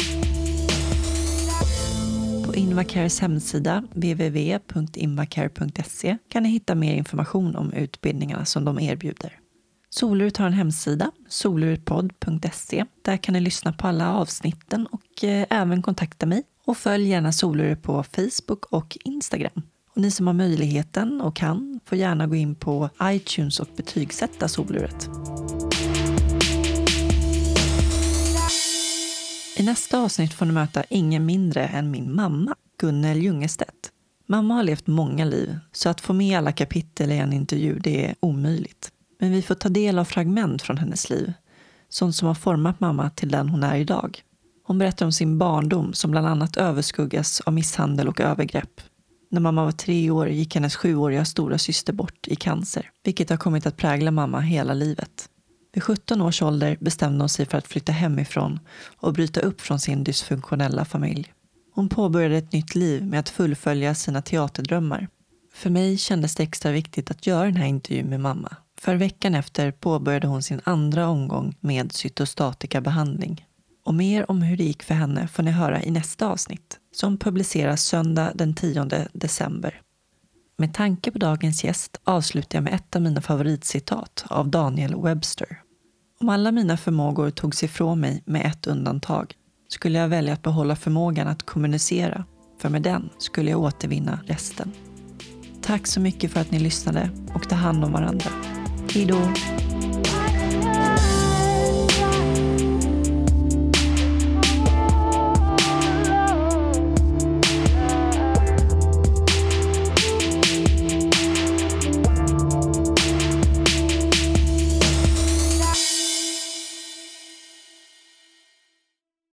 På Invacares hemsida www.invacare.se kan ni hitta mer information om utbildningarna som de erbjuder. Soluret har en hemsida, soluretpodd.se. Där kan ni lyssna på alla avsnitten och eh, även kontakta mig. Och följ gärna Soluret på Facebook och Instagram. Och ni som har möjligheten och kan får gärna gå in på iTunes och betygsätta soluret. I nästa avsnitt får ni möta ingen mindre än min mamma, Gunnel Ljungestedt. Mamma har levt många liv, så att få med alla kapitel i en intervju det är omöjligt. Men vi får ta del av fragment från hennes liv, sånt som har format mamma till den hon är idag. Hon berättar om sin barndom som bland annat överskuggas av misshandel och övergrepp när mamma var tre år gick hennes sjuåriga stora syster bort i cancer, vilket har kommit att prägla mamma hela livet. Vid 17 års ålder bestämde hon sig för att flytta hemifrån och bryta upp från sin dysfunktionella familj. Hon påbörjade ett nytt liv med att fullfölja sina teaterdrömmar. För mig kändes det extra viktigt att göra den här intervjun med mamma. För veckan efter påbörjade hon sin andra omgång med cytostatikabehandling. Och mer om hur det gick för henne får ni höra i nästa avsnitt som publiceras söndag den 10 december. Med tanke på dagens gäst avslutar jag med ett av mina favoritcitat av Daniel Webster. Om alla mina förmågor togs ifrån mig med ett undantag skulle jag välja att behålla förmågan att kommunicera, för med den skulle jag återvinna resten. Tack så mycket för att ni lyssnade och ta hand om varandra. Hejdå.